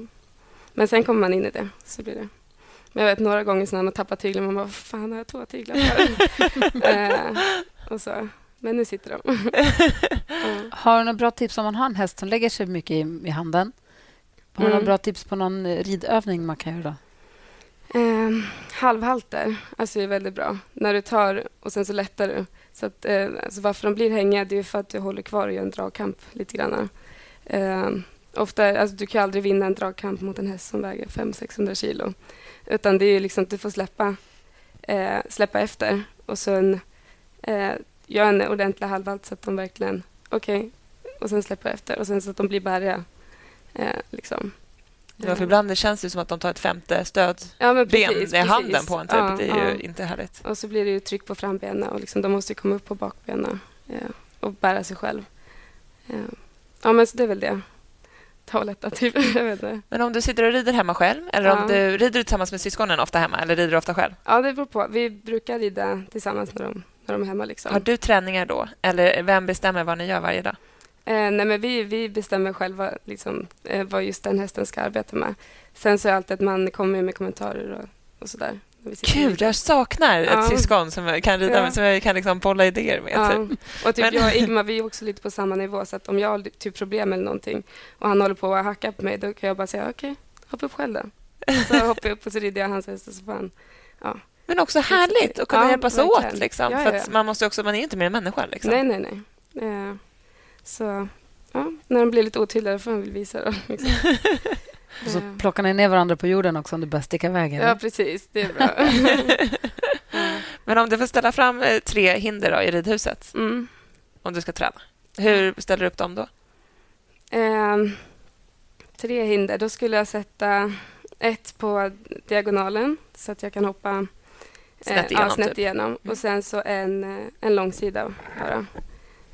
men sen kommer man in i det, så blir det. Men jag vet några gånger när man tappar tyglar, man bara, vad fan har jag två tyglar för? <laughs> eh, och så. Men nu sitter de. <laughs> Ja. Har du några bra tips om man har en häst som lägger sig mycket i, i handen? Har du Mm. några bra tips på någon ridövning man kan göra då? Eh, halvhalter alltså är väldigt bra. När du tar och sen så lättar du. Så att, eh, alltså varför de blir hängiga det är för att du håller kvar och gör en dragkamp lite grann. Eh, ofta, alltså du kan aldrig vinna en dragkamp mot en häst som väger 500-600 kilo. Utan det är liksom att du får släppa, eh, släppa efter och sen eh, gör en ordentlig halvhalt så att de verkligen, okej, och sen släpper efter och sen så att de blir bäriga. Eh, liksom. Ja, för ibland det känns det som att de tar ett femte stöd Ja, men ben precis, i handen precis. på en. Typ. Ja, det är ju ja. inte härligt. Och så blir det ju tryck på frambenen och liksom, de måste ju komma upp på bakbenen eh, och bära sig själv. Eh, ja, men så det är väl det. Ta och lätta, typ. Jag vet inte. Men om du sitter och rider hemma själv, eller om Ja. du rider du tillsammans med syskonen ofta hemma, eller rider du ofta själv? Ja, det beror på. Vi brukar rida tillsammans när de, när de är hemma. Liksom. Har du träningar då? Eller vem bestämmer vad ni gör varje dag? Eh, nej, men vi, vi bestämmer själva liksom, eh, vad just den hästen ska arbeta med. Sen så är det alltid att man kommer med kommentarer och, och sådär. Kul, rider. jag saknar ett Ja. syskon som kan rida, Ja. som jag kan liksom bolla idéer med. Ja. Typ. Och typ Men- jag och Ingmar, vi är också lite på samma nivå. Så att om jag har typ problem eller någonting och han håller på att hacka på mig, då kan jag bara säga okej, hoppa upp själv då. Så hoppar jag upp och så rider jag hans häst och så får han... Ja. Men också härligt att kunna Ja, hjälpas verkligen. åt. Liksom. Ja, för ja, ja. man, måste också, man är inte mer än människa. Liksom. Nej, nej, nej. Eh, så ja, när de blir lite otydliga får man väl visa dem. Liksom. <laughs> Och så Eh, plockar ni ner varandra på jorden också om du börjar sticka iväg. eller? ja, precis. Det är bra. <laughs> Men om du får ställa fram eh, tre hinder då, i ridhuset, Mm. om du ska träna, hur ställer du upp dem då? Ehm, tre hinder. Då skulle jag sätta ett på diagonalen så att jag kan hoppa eh, Snett ja, igenom, snett typ. igenom. Och sen så en, eh, en långsida bara.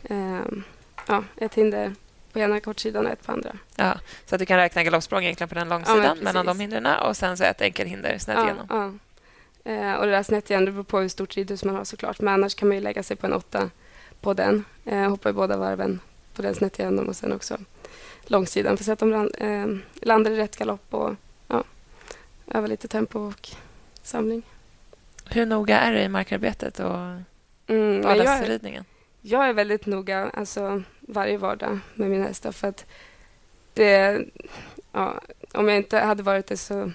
Ehm, ja, ett hinder på ena kortsidan och ett på andra. Ja, så att du kan räkna galoppsprång egentligen på den Ja, långsidan men mellan de hindren och sen så ett enkelhinder snett ja, igenom. Ja. Eh, och det där snett igen, det beror på hur stort ridhus man har såklart. Men annars kan man ju lägga sig på en åtta på den. Eh, hoppa i båda varven på den snett igenom och sen också långsidan. För så att de land, eh, landar i rätt galopp och ja, öva lite tempo och samling. Hur noga är du i markarbetet och Mm, men jag, är- vardagsridningen? jag är väldigt noga alltså, varje vardag med mina hästar. För att det, ja, om jag inte hade varit det så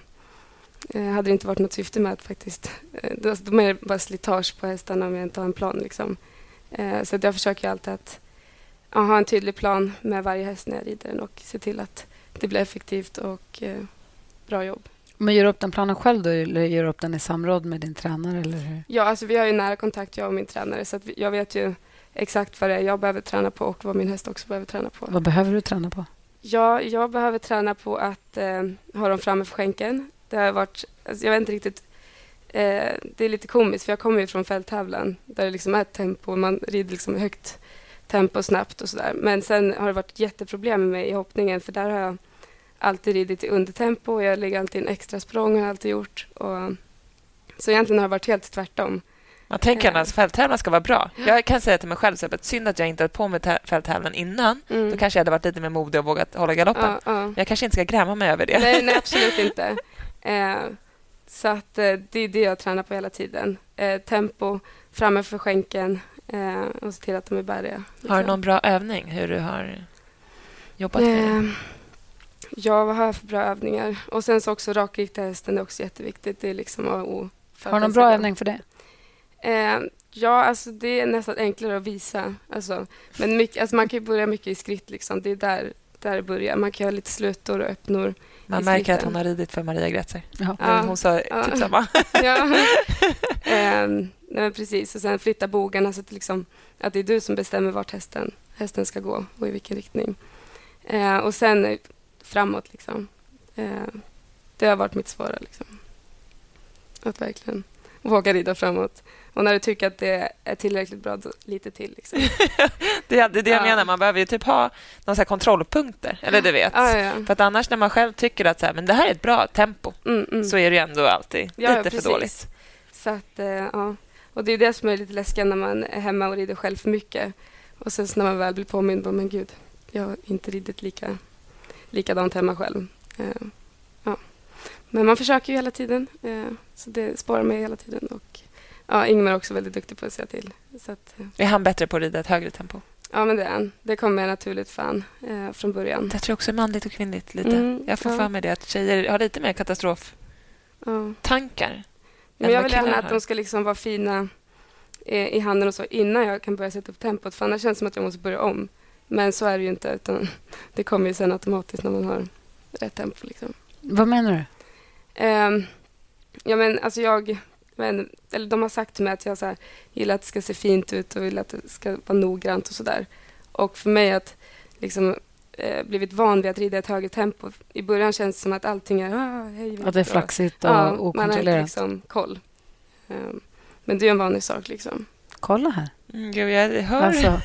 eh, hade det inte varit något syfte med att faktiskt... Eh, då, är det bara slitage på hästarna om jag inte har en plan. Liksom. Eh, så att jag försöker alltid att ja, ha en tydlig plan med varje häst när jag rider den och se till att det blir effektivt och bra jobb. Men gör du upp den planen själv då, eller gör du upp den i samråd med din tränare? Eller? hur? Ja, alltså vi har ju nära kontakt, jag och min tränare. Så jag vet ju exakt vad det är jag behöver träna på och vad min häst också behöver träna på. Vad behöver du träna på? Ja, jag behöver träna på att eh, ha dem framme för skänken. Det har varit, alltså jag vet inte riktigt, eh, det är lite komiskt för jag kommer ju från fälttävlan där det liksom är ett tempo, man rider liksom högt tempo snabbt och sådär. Men sen har det varit jätteproblem med mig i hoppningen för där har jag alltid ridit i undertempo och jag lägger alltid en extra språng har jag alltid gjort. Och, så egentligen har det varit helt tvärtom. Man tänker att fälttävlan ska vara bra. Jag kan säga till mig själv att synd att jag inte höll på med tä- fälttävlan innan. Mm. Då kanske jag hade varit lite mer modig och vågat hålla galoppen. Ja, ja. Men jag kanske inte ska gräma mig över det. Nej, nej, <laughs> absolut inte. Eh, så att eh, det är det jag tränar på hela tiden. Eh, tempo framför skänken eh, och se till att de är bäriga. Har du någon bra övning hur du har jobbat med det? Eh, ja, vad har jag för bra övningar? Och sen så också rakrikta hästen är också jätteviktigt. Det är liksom och för Har du någon bra övning för det? Eh, ja, alltså det är nästan enklare att visa. Alltså, men mycket, alltså man kan ju börja mycket i skritt. Liksom. Det är där, där det börjar. Man kan göra lite slutor och öppnor. Man märker att skritten. hon har ridit för Maria Grätzer. Ja. Ja. Hon sa Ja. typ samma. <laughs> ja. Ehm, nej, men precis. Och sen flytta bogarna så att, liksom, att det är du som bestämmer vart hästen, hästen ska gå och i vilken riktning. Eh, och sen eh, framåt. Liksom. Eh, det har varit mitt svåra. Liksom. Att verkligen våga rida framåt. Och när du tycker att det är tillräckligt bra, då lite till. Liksom. <laughs> Det är det, jag Ja. menar. Man behöver ju typ ha några kontrollpunkter. Eller du vet. Ja, ja. För att annars när man själv tycker att så här, men det här är ett bra tempo Mm, mm. så är det ju ändå alltid lite för dåligt. Så att, eh, ja. Och det är det som är lite läskigt när man är hemma och rider själv för mycket. Och sen när man väl blir påmind, bara, men gud, jag har inte ridit lika, likadant hemma själv. Eh, ja. Men man försöker ju hela tiden, eh, så det spårar mig hela tiden. Och ja, Ingmar är också väldigt duktig på att säga till. Så att, eh, Är han bättre på att rida ett högre tempo? ja, men det är han. Det kommer naturligt för han eh, från början. Jag tror också manligt och kvinnligt lite. Mm, jag får ja. för mig det att tjejer har lite mer katastroftankar. Ja. Men jag vill gärna att de ska liksom vara fina eh, i handen och så innan jag kan börja sätta upp tempot. För annars känns det som att jag måste börja om. Men så är det ju inte. Utan <laughs> det kommer ju sen automatiskt när man har rätt tempo. Liksom. Vad menar du? Ehm, ja, men alltså jag... Men, eller de har sagt till mig att jag så här, gillar att det ska se fint ut och vill att det ska vara noggrant och sådär. Och för mig att liksom eh, blivit van vid att rida ett högre tempo. I början känns det som att allting är ah, hej, Att det är flaxigt och Ja, man har inte okontrollerat? liksom koll. Ehm, men det är en vanlig sak. Liksom. Kolla här. Mm, gud, jag hör. Alltså,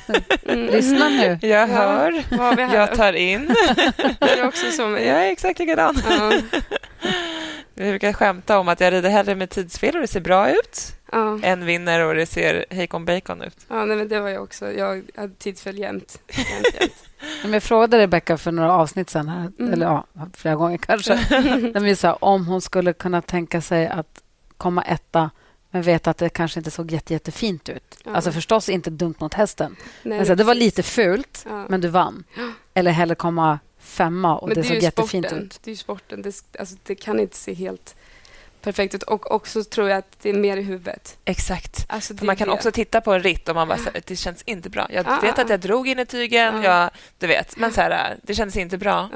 Mm. lyssna nu. <laughs> Jag Ja, hör. vad har vi här? Jag tar in. <laughs> Är det också så med Jag är exakt likadan. Ja. <laughs> Vi brukar skämta om att jag rider hellre med tidsfel och det ser bra ut Ja, än vinner och det ser hejkon bacon ut. ja nej, men det var jag också. Jag hade tidsfel jämt. jämt, <laughs> jag frågade Rebecka för några avsnitt sen, här, Mm. eller ja, flera gånger kanske, <laughs> när vi sa om hon skulle kunna tänka sig att komma etta men veta att det kanske inte såg jätte, jättefint ut. Ja. Alltså förstås inte dumt mot hästen. Nej, Men så, det var lite fult, Ja. men du vann. Eller hellre komma femma och Men det, är såg jättefint sporten. ut. Det är ju sporten. Det, alltså, det kan inte se helt perfekt ut. Och också tror jag att det är mer i huvudet. Exakt. Alltså, För det man kan det. också titta på en ritt och man bara, här, det känns inte bra. Jag Ja, vet att jag drog in i tygen, Ja. jag, du vet, men så här, det känns inte bra.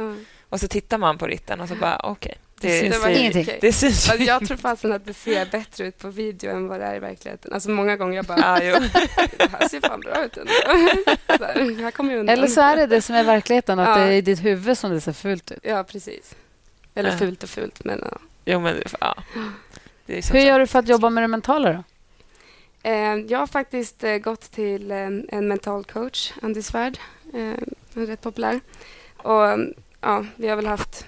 Och så tittar man på ritten och så bara, okej. Det Det, syns Det var ingenting. okej. det <laughs> syns Alltså, jag tror fasen att det ser bättre ut på video än vad det är i verkligheten. Alltså många gånger jag bara, Ja, jo. <laughs> det här ser fan bra ut ändå. <laughs> Så här, här kommer jag undan. Eller så är det det som är verkligheten, att Ja. det är i ditt huvud som det ser fult ut. Ja, precis. Eller Ja. fult och fult, men ja. jo, men ja. Det är som Hur gör du för att jobba med det mentala då? Eh, jag har faktiskt eh, gått till eh, en mental coach, Andy Svärd. Han är rätt populär. Och, ja, vi har väl haft...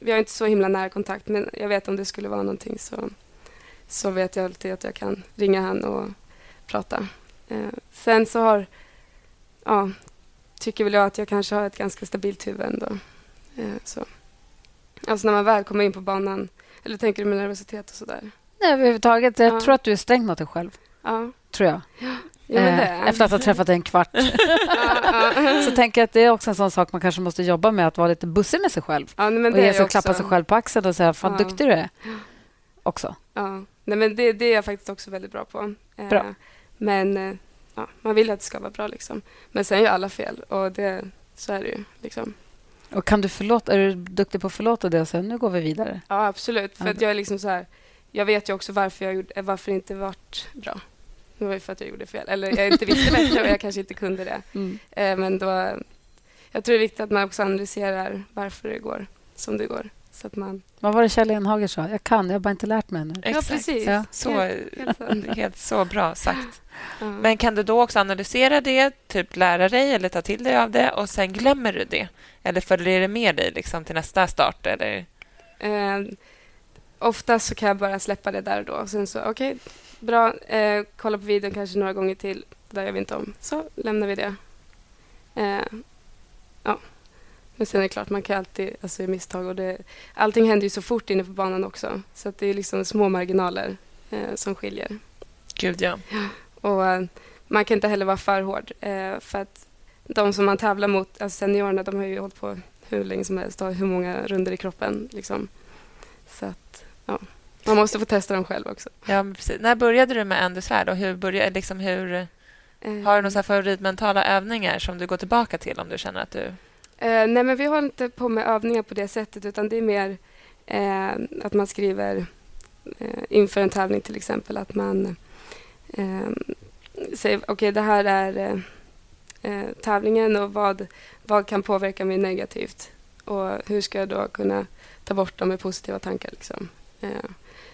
Vi har inte så himla nära kontakt, men jag vet om det skulle vara någonting så, så vet jag alltid att jag kan ringa han och prata. Eh, sen så har... Ja, tycker väl jag att jag kanske har ett ganska stabilt huvud ändå. Eh, så. Alltså när man väl kommer in på banan, eller tänker du med nervositet och sådär? Nej, överhuvudtaget. Jag Ja. tror att du är sträng mot dig själv. Ja, Tror jag. ja Eh, Efter att ha träffat dig en kvart. Så tänker jag att det är också en sån sak man kanske måste jobba med, att vara lite bussig med sig själv. Ja, nej, och ge sig klappa sig själv på axeln och säga fan Ja. duktig du är. Också. Ja. Nej, men det, det är jag faktiskt också väldigt bra på. Eh, Bra. Men eh, ja, man vill att det ska vara bra. Liksom. Men sen gör alla fel och det, så är det ju. Liksom. Och kan du förlåta, är du duktig på att förlåta det och säga nu går vi vidare? Ja, absolut. För jag är liksom så här... Jag vet ju också varför, jag gjorde, varför det inte vart bra. Det var ju för att jag gjorde fel. Eller jag inte visste bättre och jag <laughs> kanske inte kunde det. Mm. Eh, men då, jag tror det är viktigt att man också analyserar varför det går som det går. Så att man... Vad var det Kjell Enhager sa? Jag kan, jag har bara inte lärt mig ännu. Exakt. Ja, precis. Ja. Så, Helt- <laughs> helt så bra sagt. Ja. Men kan du då också analysera det, typ lära dig eller ta till dig av det och sen glömmer du det? Eller följer det med dig liksom, till nästa start? Eller? Eh, oftast så kan jag bara släppa det där och då. Sen så, okej, bra. Eh, kolla på videon kanske några gånger till. Det där gör vi inte om. Så lämnar vi det. Eh, ja. Men sen är det klart, man kan alltid alltså, göra misstag. Och det, allting händer ju så fort inne på banan också. Så att det är liksom små marginaler eh, som skiljer. Gud, ja. Och eh, man kan inte heller vara för hård. Eh, för att de som man tävlar mot, alltså seniorerna, de har ju hållit på hur länge som helst och har hur många runder i kroppen. Liksom. Så att, ja. Man måste få testa dem själv också. Ja, precis. När började du med Andys värld och hur började, liksom hur, har du några favoritmentala övningar som du går tillbaka till om du känner att du... Eh, nej, men vi har inte på med övningar på det sättet utan det är mer eh, att man skriver eh, inför en tävling till exempel att man eh, säger okej, okay, det här är eh, eh, tävlingen och vad, vad kan påverka mig negativt och hur ska jag då kunna ta bort dem med positiva tankar. Liksom.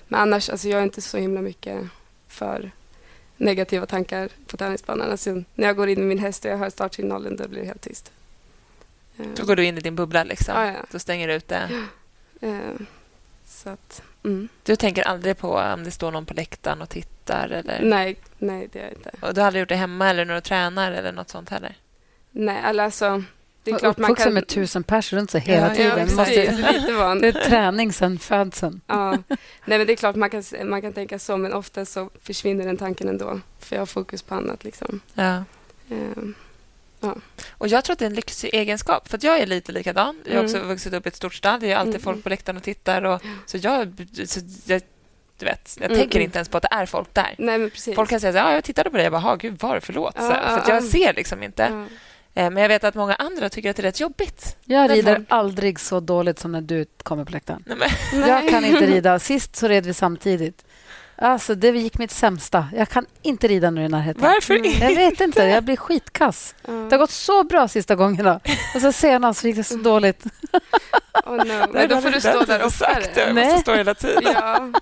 Men annars, alltså jag är inte så himla mycket för negativa tankar på tävlingsbanan. Alltså, när jag går in med min häst och jag hör startsignalen, då blir det helt tyst. Då går du in i din bubbla, liksom. Ja, ja. Då stänger du ut det. Så att, mm. Du tänker aldrig på om det står någon på läktaren och tittar? Eller? Nej, nej, det gör jag inte. Och du har aldrig gjort det hemma eller när du tränar eller något sånt heller? Nej, alltså... Det är klart man kan... med tusen pers runt sig hela ja, tiden. Ja, van. Det är träning sen födseln. Ja. Nej, men det är klart man kan, man kan tänka så, men ofta så försvinner den tanken ändå. För jag har fokus på annat. Liksom. Ja. Um, ja. Och Jag tror att det är en lyxig egenskap. För Jag är lite likadan. Jag har också mm. vuxit upp i ett stort stall. Det är alltid mm. folk på läktaren och tittar. Och, så jag, så jag du vet, jag mm. tänker inte ens på att det är folk där. Nej, folk kan säga att ja, jag tittade på dig. Jag bara, gud, var förlåt. Ja, så, för jag ser liksom inte. Eh, men jag vet att många andra tycker att det är rätt jobbigt. Jag rider folk... aldrig så dåligt som när du kommer på läktaren. Nej, Jag kan inte <laughs> rida. Sist så red vi samtidigt. Alltså, det gick mitt sämsta. Jag kan inte rida nu i närheten. Varför inte? Jag vet inte. Jag blir skitkass. Mm. Det har gått så bra sista gångerna. Och så senast gick det så dåligt. <laughs> Oh no. Men då får du stå där oftare. Jag måste stå hela tiden. Ja.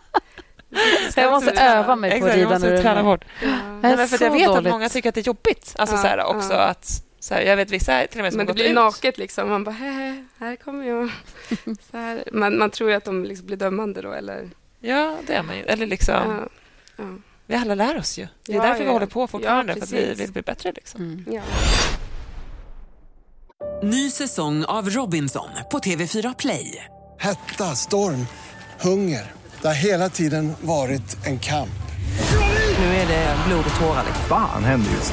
<laughs> Jag måste öva mig på att rida nu. Träna hårt. Ja. Jag, Nej, för jag vet dåligt. att många tycker att det är jobbigt. Alltså, ja, så här, också ja. att så här, jag vet vissa till och med som Men det blir ut. naket liksom. Man bara, här, här kommer jag. <laughs> Så här. Man, man tror att de liksom blir dömande då, eller? Ja, det är man ju. Eller liksom... Ja. Ja. Vi alla lär oss ju. Det är ja, därför vi håller på fortfarande, för att vi vill bli bättre. Liksom. Mm. Ny säsong av Robinson på TV4 Play. Hetta, storm, hunger. Det har hela tiden varit en kamp. Nu är det blod och tårar. Fan händer just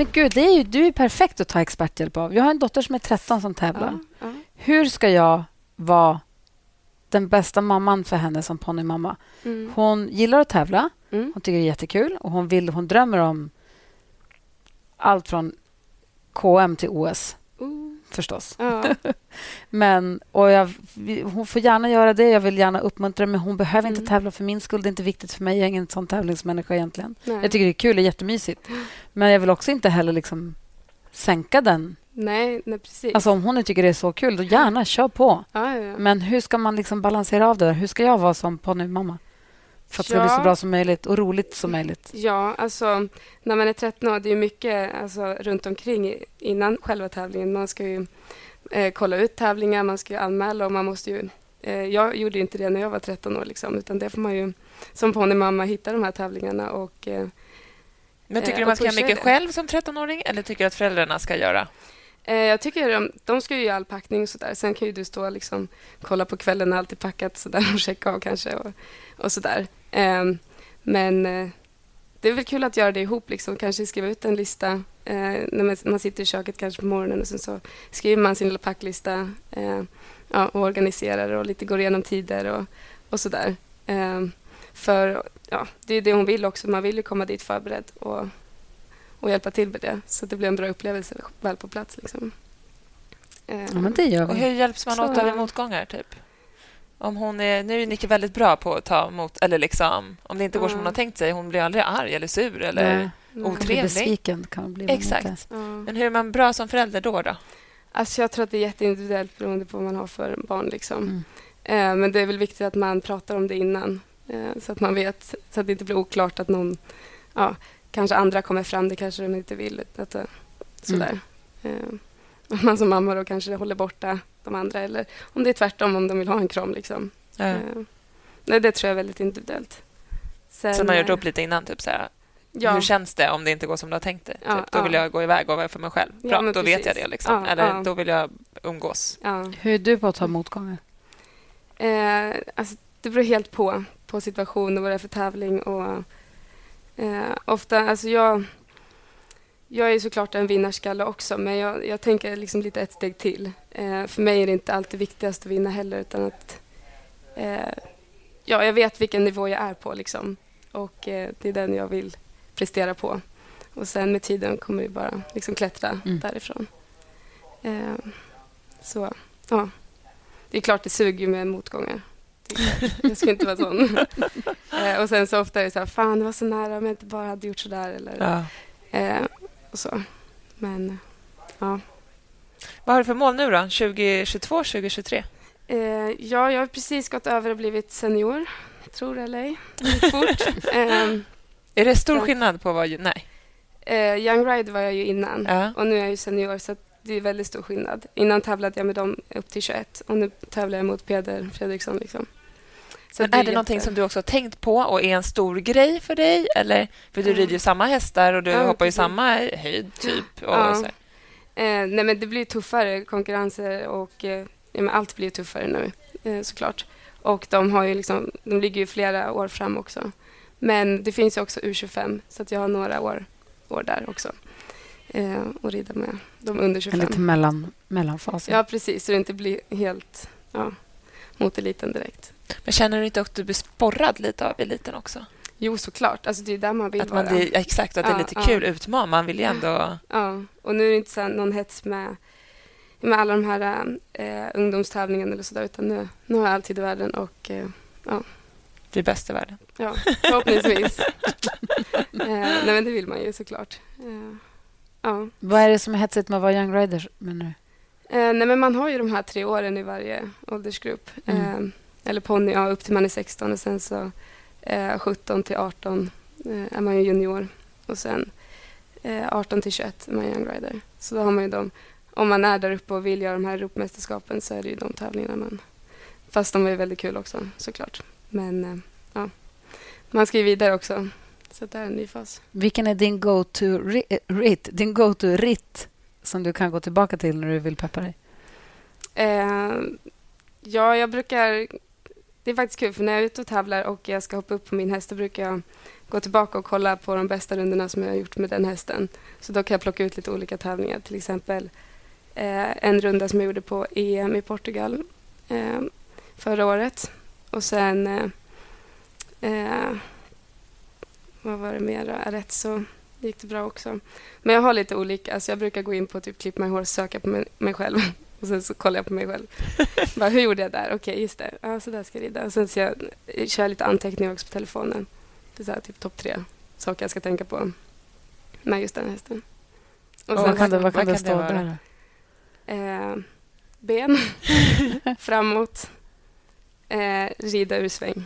Men gud, det är ju, du är perfekt att ta experthjälp av. Jag har en dotter som är 13 som tävlar. Ja, ja. Hur ska jag vara den bästa mamman för henne som ponnymamma? Mm. Hon gillar att tävla. Mm. Hon tycker det är jättekul och hon, vill, hon drömmer om allt från KM till OS förstås. Ja. <laughs> men, och jag, hon får gärna göra det. Jag vill gärna uppmuntra men hon behöver mm. inte tävla för min skull. Det är inte viktigt för mig. Jag är ingen sån tävlingsmänniska egentligen. Nej. Jag tycker det är kul och jättemysigt. Men jag vill också inte heller liksom sänka den. Nej, nej, precis. Alltså om hon nu tycker det är så kul, då gärna kör på. Ja, ja, men hur ska man liksom balansera av det där? Hur ska jag vara som ponnymamma? För att det ska bli så bra som möjligt och roligt som möjligt. Ja, alltså när man är 13 år, det är mycket alltså, runt omkring innan själva tävlingen. Man ska ju eh, kolla ut tävlingar, man ska anmäla och man måste ju... Eh, jag gjorde inte det när jag var 13 år, liksom, utan det får man ju som ponnymamma hitta de här tävlingarna och eh, men tycker du man ska göra mycket det. själv som 13-åring eller tycker du att föräldrarna ska göra? Jag tycker de, de ska ju göra all packning och sådär. Sen kan ju du stå och liksom, kolla på kvällen när allt är packat så där, och checka av kanske och, och sådär. Ehm, men eh, det är väl kul att göra det ihop, liksom. kanske skriva ut en lista eh, när man, sitter i köket kanske på morgonen och sen så skriver man sin lilla packlista eh, ja, och organiserar och lite går igenom tider och, och sådär. Ehm, för ja, det är det hon vill också. Man vill ju komma dit förberedd och, och hjälpa till med det så att det blir en bra upplevelse väl på plats. Liksom. Ja, men det gör vi. Och hur hjälps man åt av motgångar? Typ? Om hon är, nu är Nicke väldigt bra på att ta emot... Eller liksom, om det inte går mm. som hon har tänkt sig. Hon blir aldrig arg eller sur eller Nej. otrevlig. Besviken kan bli Exakt. Mm. Men hur är man bra som förälder då? då? Alltså jag tror att det är jätteindividuellt beroende på vad man har för barn. Liksom. Eh, men det är väl viktigt att man pratar om det innan eh, så att man vet, så att det inte blir oklart att någon, ja, kanske andra kommer fram, det kanske de inte vill. Att, eh, sådär. Eh, att <laughs> man som mamma då kanske håller borta de andra eller om det är tvärtom, om de vill ha en kram. Liksom. Ja. Eh, nej, det tror jag är väldigt individuellt. Sen, Så man har gjort eh, upp lite innan, typ så här, Ja. hur känns det om det inte går som du har tänkt dig? Ja, typ, då ja. vill jag gå iväg och vara för mig själv. Bra, då vet jag precis. det. Liksom. Ja, Eller ja. då vill jag umgås. Ja. Hur är du på att ta motgångar? Eh, alltså, det beror helt på, på situation och vad det är för tävling. Och, eh, ofta, alltså jag, jag är såklart en vinnarskalle också, men jag, jag tänker liksom lite ett steg till. Eh, för mig är det inte alltid viktigast att vinna heller, utan att eh, ja, jag vet vilken nivå jag är på. Liksom. Och eh, det är den jag vill prestera på. Och sen med tiden kommer vi bara liksom klättra Mm. därifrån. Eh, så, ja. Det är klart det suger med motgångar. Det. Jag ska inte vara sån. <laughs> eh, och sen så ofta är det så här, fan det var så nära om jag inte bara hade gjort så där. Eller, Ja. Och så. Men, ja. Vad har du för mål nu då? 2022, 2023? Eh, ja, jag har precis gått över och blivit senior. Tror det eller ej. Fort. <laughs> eh, Är det stor så- skillnad på vad... Nej. Eh, Young Ride var jag ju innan Ja. och nu är jag ju senior så det är väldigt stor skillnad. Innan tävlade jag med dem upp till 21 och nu tävlar jag mot Peder Fredriksson. Liksom. Så Men det är det någonting som du också har tänkt på och är en stor grej för dig? Eller, för du rider ju samma hästar och du Ja, hoppar ju samma höjd, typ. Och Ja. Eh, nej men det blir tuffare konkurrenser och eh, allt blir tuffare nu eh, såklart. Och de, har ju liksom, de ligger ju flera år fram också. Men det finns ju också U25 så att jag har några år, år där också. Eh, och rida med de under En 25. liten mellan, mellanfas. Ja precis, så det inte blir helt ja, mot eliten direkt. Men känner du inte att du blir sporrad lite av eliten också? Jo såklart, alltså det är där man vill Att man, vara. det, exakt, att det är Ja, lite ja. kul utman. Man vill ju ändå... Ja, och nu är det inte så någon hets med, med alla de här eh, ungdomstävlingarna eller sådär utan nu, nu har jag alltid i världen och eh, ja, bli bäst i världen. ja, förhoppningsvis. <laughs> eh, nej men det vill man ju såklart. Eh, ja. Vad är det som är hetsigt med att vara Young Riders, menar du? Eh, nej men man har ju de här tre åren i varje åldersgrupp. Mm. Eller ponny, ja, upp till man är 16 och sen så eh, 17 till 18 eh, är man ju junior och sen eh, 18 till 21 är man young rider. Så då har man ju de, om man är där uppe och vill göra de här Europamästerskapen så är det ju de tävlingarna man... Fast de är väldigt kul också såklart. Men eh, ja, man ska ju vidare också. Så det är en ny fas. Vilken är din go-to ri- eh, rit, din ritt som du kan gå tillbaka till när du vill peppa dig? Eh, ja, jag brukar... Det är faktiskt kul, för när jag är ute och tävlar och jag ska hoppa upp på min häst, då brukar jag gå tillbaka och kolla på de bästa rundorna som jag har gjort med den hästen. Så då kan jag plocka ut lite olika tävlingar. Till exempel eh, en runda som jag gjorde på EM i Portugal eh, förra året. Och sen... Eh, eh, vad var det mer? då? så gick det bra också. Men jag har lite olika. Alltså jag brukar gå in på typ Klipp mig hår och söka på mig, mig själv. Och sen så kollar jag på mig själv. <laughs> Bara, hur gjorde jag där? Okej, just det. Ja, så där ska jag rida. Och sen så jag, kör jag lite anteckningar också på telefonen. Det är så här, typ topp tre saker jag ska tänka på med just den hästen. Och vad kan det, vad kan det stå där? Eh, ben, <laughs> framåt, eh, rida ur sväng.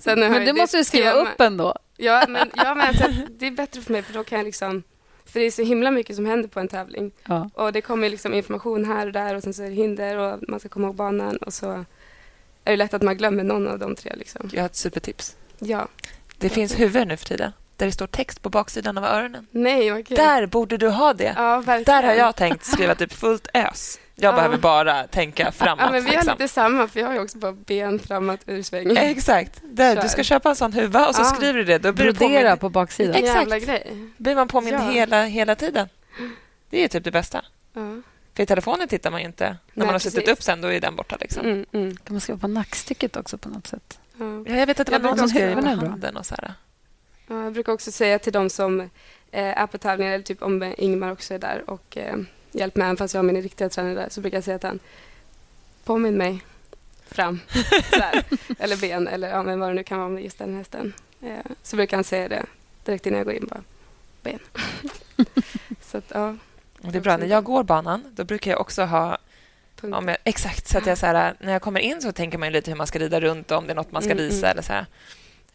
Sen Men jag det måste du skriva tema- upp ändå. Ja, men, ja, men alltså, det är bättre för mig för då kan jag liksom... För det är så himla mycket som händer på en tävling. Ja. Och det kommer liksom information här och där och sen så är det hinder och man ska komma ihåg banan och så är det lätt att man glömmer någon av de tre. Liksom. Jag har ett supertips. Ja. Det finns huvuden nu för tiden där det står text på baksidan av öronen. Nej, vad kul. Där borde du ha det. Ja. Där har jag tänkt skriva typ fullt ös. Jag Ja. behöver bara tänka framåt. Ja, men vi har liksom. lite samma, för jag har ju också bara ben framåt ur sväng. Exakt. Kör. du ska köpa en sån huva och så Ja. skriver du det. Då blir, du Brodera påmind, på baksidan. Exakt. jävla grej. blir man påmind Ja. hela, hela tiden. Det är typ det bästa. Ja. För i telefonen tittar man ju inte. När Nej, man har suttit precis. upp sen, då är den borta. Liksom. Mm, mm. Kan man skriva på nackstycket också på något sätt? Ja. Ja, jag vet att det var någon som brukar skrev på handen. Och så här. Ja, jag brukar också säga till de som eh, är på tävlingar, eller typ om Ingmar också är där och eh, hjälper mig, även fast jag har min riktiga tränare där, så brukar jag säga till han, påminn mig fram, <laughs> eller ben, eller ja, men vad det nu kan vara med just den hästen. Eh, så brukar han säga det direkt innan jag går in, bara ben. <laughs> så att, ja. Det är bra. När jag går banan då brukar jag också ha om jag, exakt, så att jag så här, när jag kommer in så tänker man lite hur man ska rida runt om det är nåt man ska Mm, visa. mm. eller så här.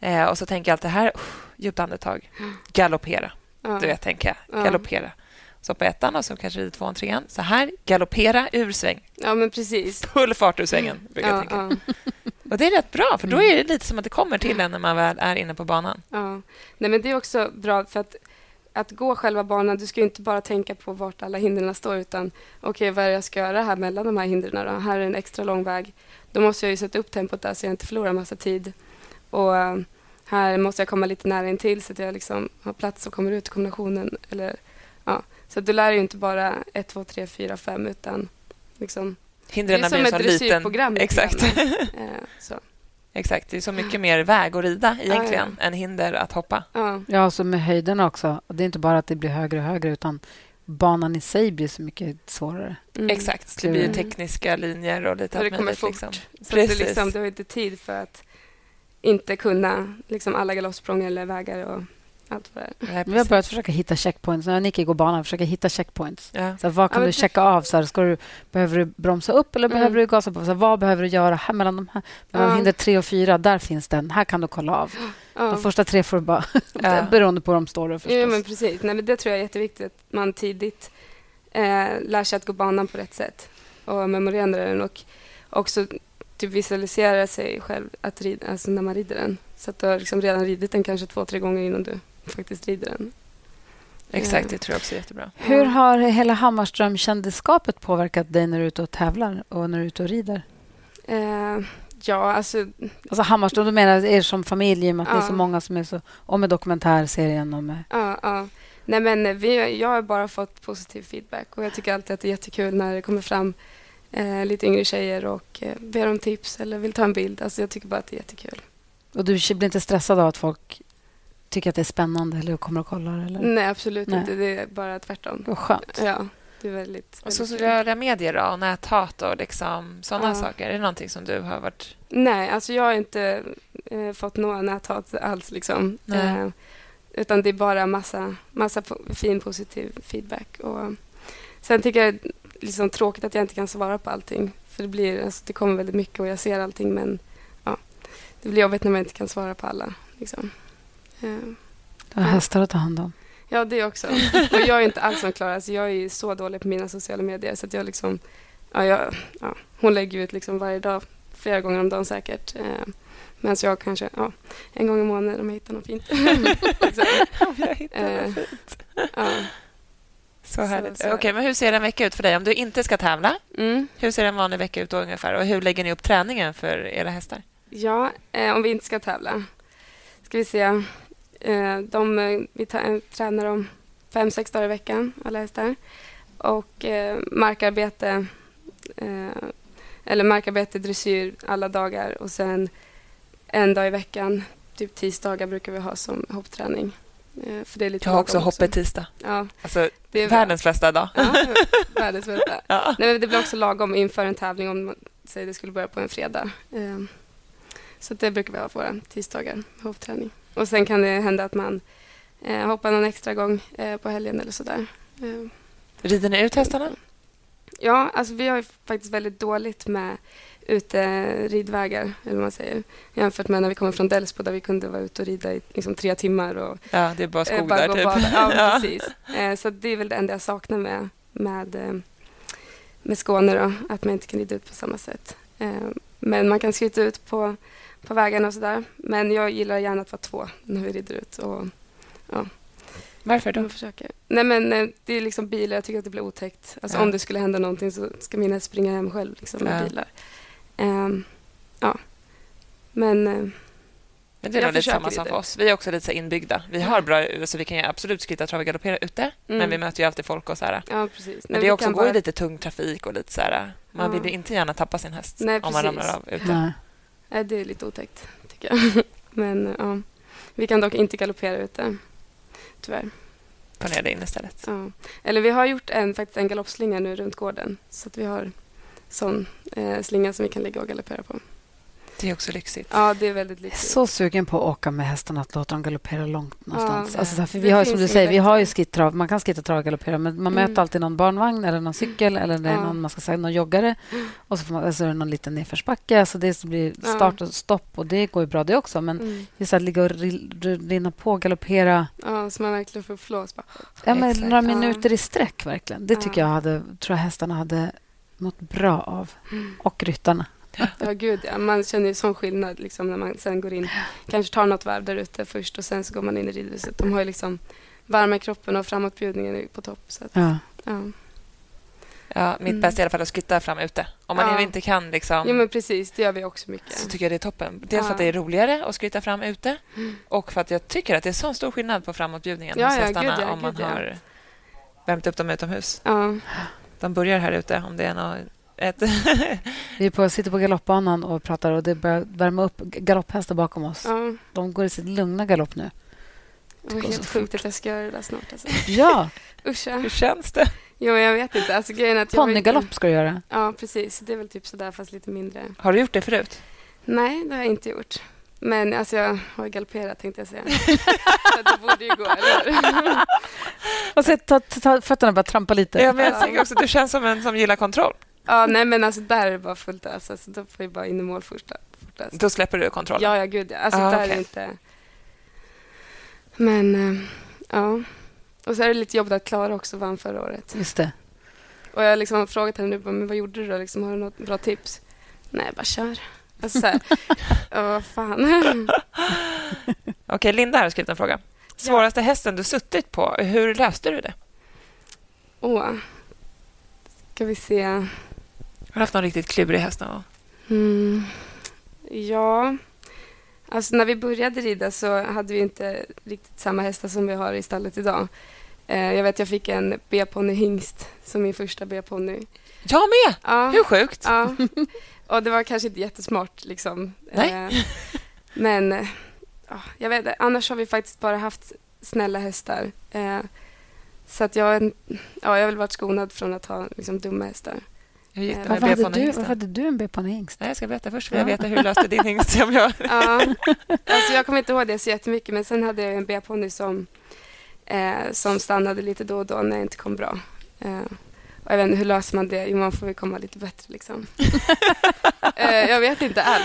Eh, och så tänker jag alltid här, uh, djupt andetag, galoppera. Ja. Du vet, tänker jag. Ja. Galoppera. Så på ettan och så kanske rider tvåan, trean. Så här, galoppera ur sväng. Ja, men precis. Full fart ur svängen, brukar jag Ja, tänka. Och det är rätt bra, för då är det lite som att det kommer till en när man väl är inne på banan. Ja. Nej, men det är också bra för att att gå själva banan, du ska ju inte bara tänka på vart alla hindren står utan okej, vad är det jag ska göra här mellan de här hindren då? Här är en extra lång väg. Då måste jag ju sätta upp tempot där så jag inte förlorar massa tid. Och eh, här måste jag komma lite nära in till så att jag liksom har plats och kommer ut i kombinationen. Eller, ja. Så att du lär dig ju inte bara 1, 2, 3, 4, 5 utan liksom Hindren det är blir som ett dressyrprogram. Exakt. <laughs> Eh, så. Exakt. Det är så mycket mer väg att rida egentligen Ja, än hinder att hoppa. Ja. Ja, så med höjderna också. Och det är inte bara att det blir högre och högre utan banan i sig blir så mycket svårare. Mm. Exakt. Det blir ju Mm. tekniska linjer och lite Och det allt kommer möjligt. fort. Liksom. Så att det, liksom, du har inte tid för att inte kunna liksom, alla galoppsprång eller vägar och allt vad det. Nej, <laughs> Vi har börjat försöka hitta checkpoints. När Nicky går banan försöka hitta checkpoints. Ja. Så här, vad kan Ja, du checka av? Så här, ska du, behöver du bromsa upp eller Mm. behöver du gasa på? Så här, vad behöver du göra här mellan de här? Mellan Ja. hinder tre och fyra, där finns den. Här kan du kolla av. Ja. De första tre får du bara... <laughs> Ja. <laughs> beroende på hur de står. Då, förstås. Ja, men precis. Nej, men det tror jag är jätteviktigt, att man tidigt eh, lär sig att gå banan på rätt sätt och memorera den och också typ visualisera sig själv att rida, alltså när man rider den. Så att du har liksom redan ridit den kanske två, tre gånger innan du faktiskt rider den. Exakt, det tror jag också är jättebra. Hur har hela Hammarström-kändisskapet påverkat dig när du är ute och tävlar och när du är ute och rider? Eh, ja, alltså... Alltså Hammarström, du menar er som familj i och med att ni är Ja. så många som är så... Och med dokumentärserien och med... Ja, ja. Nej, men vi, jag har bara fått positiv feedback och jag tycker alltid att det är jättekul när det kommer fram eh, lite yngre tjejer och eh, ber om tips eller vill ta en bild. Alltså, jag tycker bara att det är jättekul. Och du blir inte stressad av att folk tycker att det är spännande eller kommer och kollar? Eller? Nej, absolut Nej. inte. Det är bara tvärtom. Vad skönt. Ja, det är väldigt... Och sociala medier då, och näthat och liksom, sådana Ja. saker. Är det någonting som du har varit... Nej, alltså jag har inte eh, fått några näthat alls. Liksom. Eh, utan det är bara massa, massa fin positiv feedback. Och sen tycker jag det är liksom tråkigt att jag inte kan svara på allting. För det, blir, alltså, det kommer väldigt mycket och jag ser allting men ja, det blir jobbigt när man inte kan svara på alla. Liksom. Eh, Du har hästar att ta hand om. Ja, det också. Och jag är inte alls som Klara. Alltså, jag är så dålig på mina sociala medier. Så att jag liksom, ja, jag, ja, hon lägger ut liksom varje dag, flera gånger om dagen säkert. Eh, Medan jag kanske ja, en gång i månaden om jag hittar något fint. <laughs> liksom. jag hittar något fint. ja. Så härligt. så- Okej, men hur ser en vecka ut för dig? Om du inte ska tävla, Mm. hur ser en vanlig vecka ut då ungefär? Och hur lägger ni upp träningen för era hästar? Ja, eh, om vi inte ska tävla. Ska vi se. Eh, de, eh, vi ta- tränar dem fem, sex dagar i veckan, alla hästar. Och eh, markarbete, eh, eller markarbete, dressyr alla dagar. Och sen en dag i veckan, typ tisdagar brukar vi ha som hoppträning. Eh, för det är lite Jag har också hoppet tisdag. Ja, Alltså, det är världens bästa dag. Ja, världens bästa. <laughs> Ja. Nej, men det blir också lagom inför en tävling om man säger det skulle börja på en fredag. Eh, Så det brukar vi ha på våra tisdagar, hoppträning. Och sen kan det hända att man eh, hoppar någon extra gång eh, på helgen eller sådär. Eh, Rider ni ut hästarna? Ja, alltså vi har faktiskt väldigt dåligt med ute ridvägar, eller vad man säger. Jämfört med när vi kommer från Delsbo där vi kunde vara ute och rida i liksom, tre timmar och Ja, det är bara Eh, skog där typ. bada. Ja, <laughs> Ja. precis. Eh, så det är väl det enda jag saknar med, med, eh, med Skåne, då, att man inte kan rida ut på samma sätt. Men man kan skryta ut på, på vägarna och sådär. Men jag gillar gärna att vara två när vi rider ut. Och, Varför då? jag försöker. Nej, men eh, det är liksom bilar, jag tycker att det blir otäckt. Alltså, Ja. Om det skulle hända någonting så ska min häst springa hem själv liksom, med Ja. bilar. Ehm, ja, men... eh, Men det är nog lite samma som för oss. Vi är också lite så inbyggda. Vi har bra, alltså vi kan ju absolut skritta, trava och galoppera ute, men Mm. vi möter ju alltid folk och så här. ja, precis. Men Nej, det också går bara- lite tung trafik och lite så här. Man Ja. vill ju inte gärna tappa sin häst Nej, om man ramlar av ute. Nej. Nej, det är lite otäckt, tycker jag. <laughs> Men eh, ja, vi kan dock inte galoppera ute, tyvärr. Ner det in istället. Ja. Eller vi har gjort en, faktiskt en galoppslinga nu runt gården. Så att vi har sån eh, slinga som vi kan ligga och galoppera på. Det är också lyxigt. Ja, det är väldigt Jag är lyxigt. så sugen på att åka med hästarna, att låta dem galoppera långt någonstans. Ja. alltså, för vi har, som du säger, vi har ju skittrav. Man kan skitta, trav och galoppera, men man Mm. möter alltid någon barnvagn eller någon cykel eller det är Ja. någon, man ska säga, någon joggare. Och så, får man, så är det någon liten nedförsbacke. Alltså det blir start och stopp och det går ju bra det också. Men Mm. just att ligga och ri- ri- rinna på, galoppera Ja, så man verkligen får flås. Bara. ja, men Exakt. några Ja. minuter i sträck, verkligen. Det tycker Ja. jag hade, tror jag hästarna hade mått bra av. Mm. Och ryttarna. Ja, gud ja. Man känner ju sån skillnad liksom, när man sen går in. Kanske tar något varv där ute först och sen så går man in i ridhuset. De har ju liksom värme i kroppen och framåtbjudningen är på topp. Så att, Ja. ja. Ja, mitt Mm. bästa är i alla fall att skutta fram ute. Om man Ja. nu inte kan liksom, ja, men precis. Det gör vi också mycket. så tycker jag det är toppen. Dels för Ja. att det är roligare att skritta fram ute Mm. och för att jag tycker att det är sån stor skillnad på framåtbjudningen Ja, hos ja, hästarna gud ja, om man gud ja. har värmt upp dem utomhus. Ja. De börjar här ute om det är något, ett... Vi är på, sitter på galoppbanan och pratar och det börjar värma upp galopphästar bakom oss. ja. De går i sitt lugna galopp nu. Det var helt så sjukt att jag ska göra det där snart. Alltså. Ja, <laughs> Usch, ja. Hur känns det? Jo, jag vet inte. Alltså, grejen att inte- ponnygalopp ska du göra. Ja, precis. Det är väl typ sådär, fast lite mindre. Har du gjort det förut? Nej, det har jag inte gjort. Men alltså, jag har galopperat, tänkte jag säga. <laughs> Så det borde ju gå, eller hur? <laughs> Och så ta, ta, ta fötterna och bara trampa lite. Ja, men jag tänker också, du känns som en som gillar kontroll. Ja, nej, men alltså där är det bara fullt ös. Alltså, då får jag bara in i mål först. Då släpper du kontrollen. Ja, ja, gud ja. Alltså, Ah, där är okej. det inte... Men, eh, ja. Och så är det lite jobbigt att Klara också vann förra året. Just det. Och jag har liksom frågat henne nu, men vad gjorde du då? Liksom, har du något bra tips? Nej, bara kör. Alltså, så här, <laughs> ja, vad fan. <laughs> Okej, Linda har skrivit en fråga. Svåraste hästen du suttit på, hur löste du det? Åh. Ska vi se. Har du haft någon riktigt klurig häst någon gång? Mm. Ja, alltså när vi började rida så hade vi inte riktigt samma hästar som vi har i stallet idag. Eh, jag vet jag fick en B-ponny hingst som min första B-ponny. Jag med! Ja, Hur sjukt? ja. Och det var kanske inte jättesmart liksom. Nej. Eh, men ja, jag vet annars har vi faktiskt bara haft snälla hästar. Eh, så att jag, ja, jag har väl varit skonad från att ha liksom, dumma hästar. Hur gick det Eh, med Varför hade, du, varför hade du en B-ponnyhingst? Nej, jag ska berätta först. Ja. Jag vet hur du löste din hingst. Som jag... <laughs> Ja, alltså jag kommer inte ihåg det så jättemycket men sen hade jag en B-ponny som, eh, som stannade lite då och då när det inte kom bra. Eh, och jag vet inte, hur löser man det? Jo, man får väl komma lite bättre liksom. <laughs> eh, jag vet inte alls.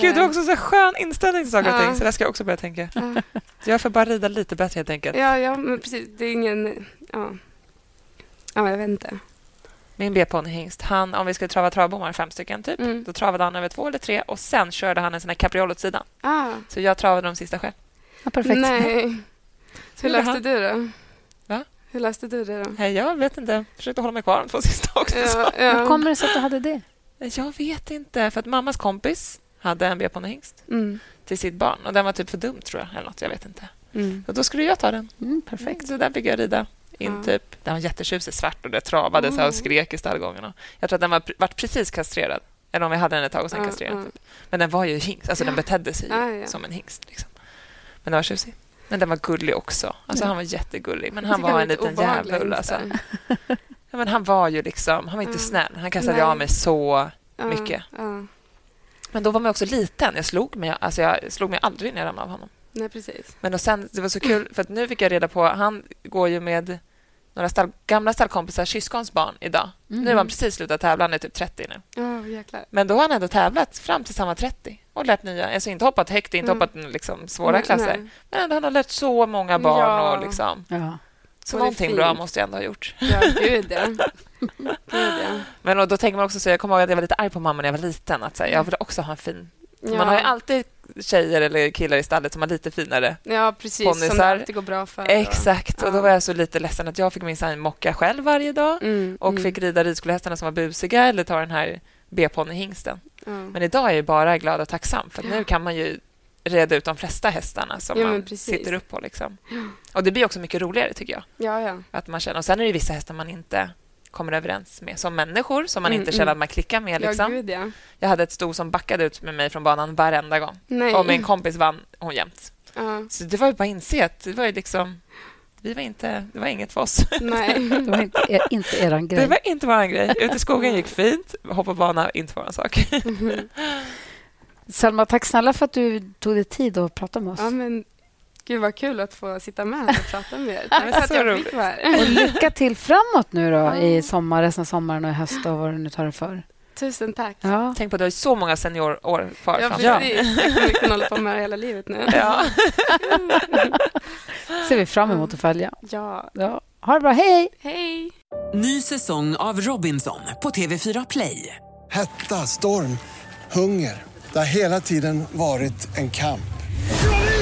Gud, du har också så skön inställning till saker och Ja. ting. Så där ska jag också börja tänka. Ja, Jag får bara rida lite bättre helt enkelt. ja, ja, men precis. Det är ingen... Ja, ja jag vet inte. Min B-ponnyhingst, han, om vi skulle trava travbommar, fem stycken typ, Mm. då travade han över två eller tre och sen körde han en sån här capriol åt sidan. Ah, Så jag travade de sista själv. Ja, perfekt. nej. Så <laughs> Hur han. du det? Va? Hur löste du det då? Nej, jag vet inte. Försökte hålla mig kvar de två sista också. Ja, <laughs> Hur ja. kommer det sig att du hade det? Jag vet inte, för att mammas kompis hade en B-ponnyhingst Mm. till sitt barn och den var typ för dum tror jag, eller något, jag vet inte. Mm. Och då skulle jag ta den. Mm, perfekt. Så där fick jag rida in Ja. typ. Den var jättetjusig, svart och det travade så här och Mm. skrek i stallgången. Jag tror att den var vart precis kastrerad. Eller om vi hade den ett tag och sen kastrerad. ja. Typ. Men den var ju hingst, alltså den betedde sig Ja, ja. som en hingst. Liksom. Men den var tjusig. Men den var gullig också. Alltså. Han var jättegullig, men han var en liten djävul. Alltså. <laughs> Ja, men han var ju liksom, han var inte Ja. snäll. Han kastade Nej. av mig så mycket. Men då var man också liten. Jag slog mig, alltså jag slog mig aldrig när jag ramlade av honom. Nej, precis. Men och sen, det var så kul, för att nu fick jag reda på... Han går ju med några stall, gamla stallkompisar, syskons barn idag. Mm. Nu har han precis slutat tävla, han är typ 30 nu. Ja, jäklar. Men då har han ändå tävlat fram till samma 30 och lärt nya, alltså inte hoppat högt, inte Mm. hoppat liksom svåra Nej, klasser. nej. Men ändå, han har lärt så många barn Ja. och liksom... Ja. Så Och någonting bra måste jag ändå ha gjort. Ja, gud ja. Gud, ja. Men och då tänker man också så, jag kommer ihåg att jag var lite arg på mamma när jag var liten. Att så här, jag ville också ha en fin... Ja. Man har ju alltid tjejer eller killar i stallet som har lite finare Ja, precis. Som det alltid går bra för. Exakt, och då Ja. var jag så lite ledsen att jag fick minsann mocka själv varje dag Mm, och mm. fick rida ridskolehästarna som var busiga eller ta den här B-ponnyhingsten. Ja. Men idag är jag bara glad och tacksam för nu kan man ju reda ut de flesta hästarna som Ja, man sitter upp på. Liksom. Och Det blir också mycket roligare, tycker jag. Ja, ja. Att man känner. Och Sen är det vissa hästar man inte kommer överens med som människor, som man Mm, inte känner mm. att man klickar med. Ja, Liksom. gud ja. Jag hade ett sto som backade ut med mig från banan varenda gång. Nej. Och min kompis vann hon jämt. Ja. Så det var ju bara att inse att det var ju liksom... Vi var inte, det var inget för oss. Nej. <laughs> Det var inte, er, inte eran grej. Det var inte vår grej. Ute i skogen gick fint. Hoppa bana, inte vår sak. Selma, tack snälla för att du tog dig tid att prata med oss. Ja, men Gud vad kul att få sitta med och prata med er. <laughs> Tack vara här. Och lycka till framåt nu då i sommar, resten av sommaren och i höst och vad du nu tar det för. Tusen tack. Ja. Tänk på att du har så många seniorår kvar. Ja, precis. Jag kommer kunna hålla på med det hela livet nu. Ja. <laughs> ser vi fram emot att följa. Ja. ja. Ha det bra. Hej! Hej! Ny säsong av Robinson på TV4 Play. Hetta, storm, hunger. Det har hela tiden varit en kamp.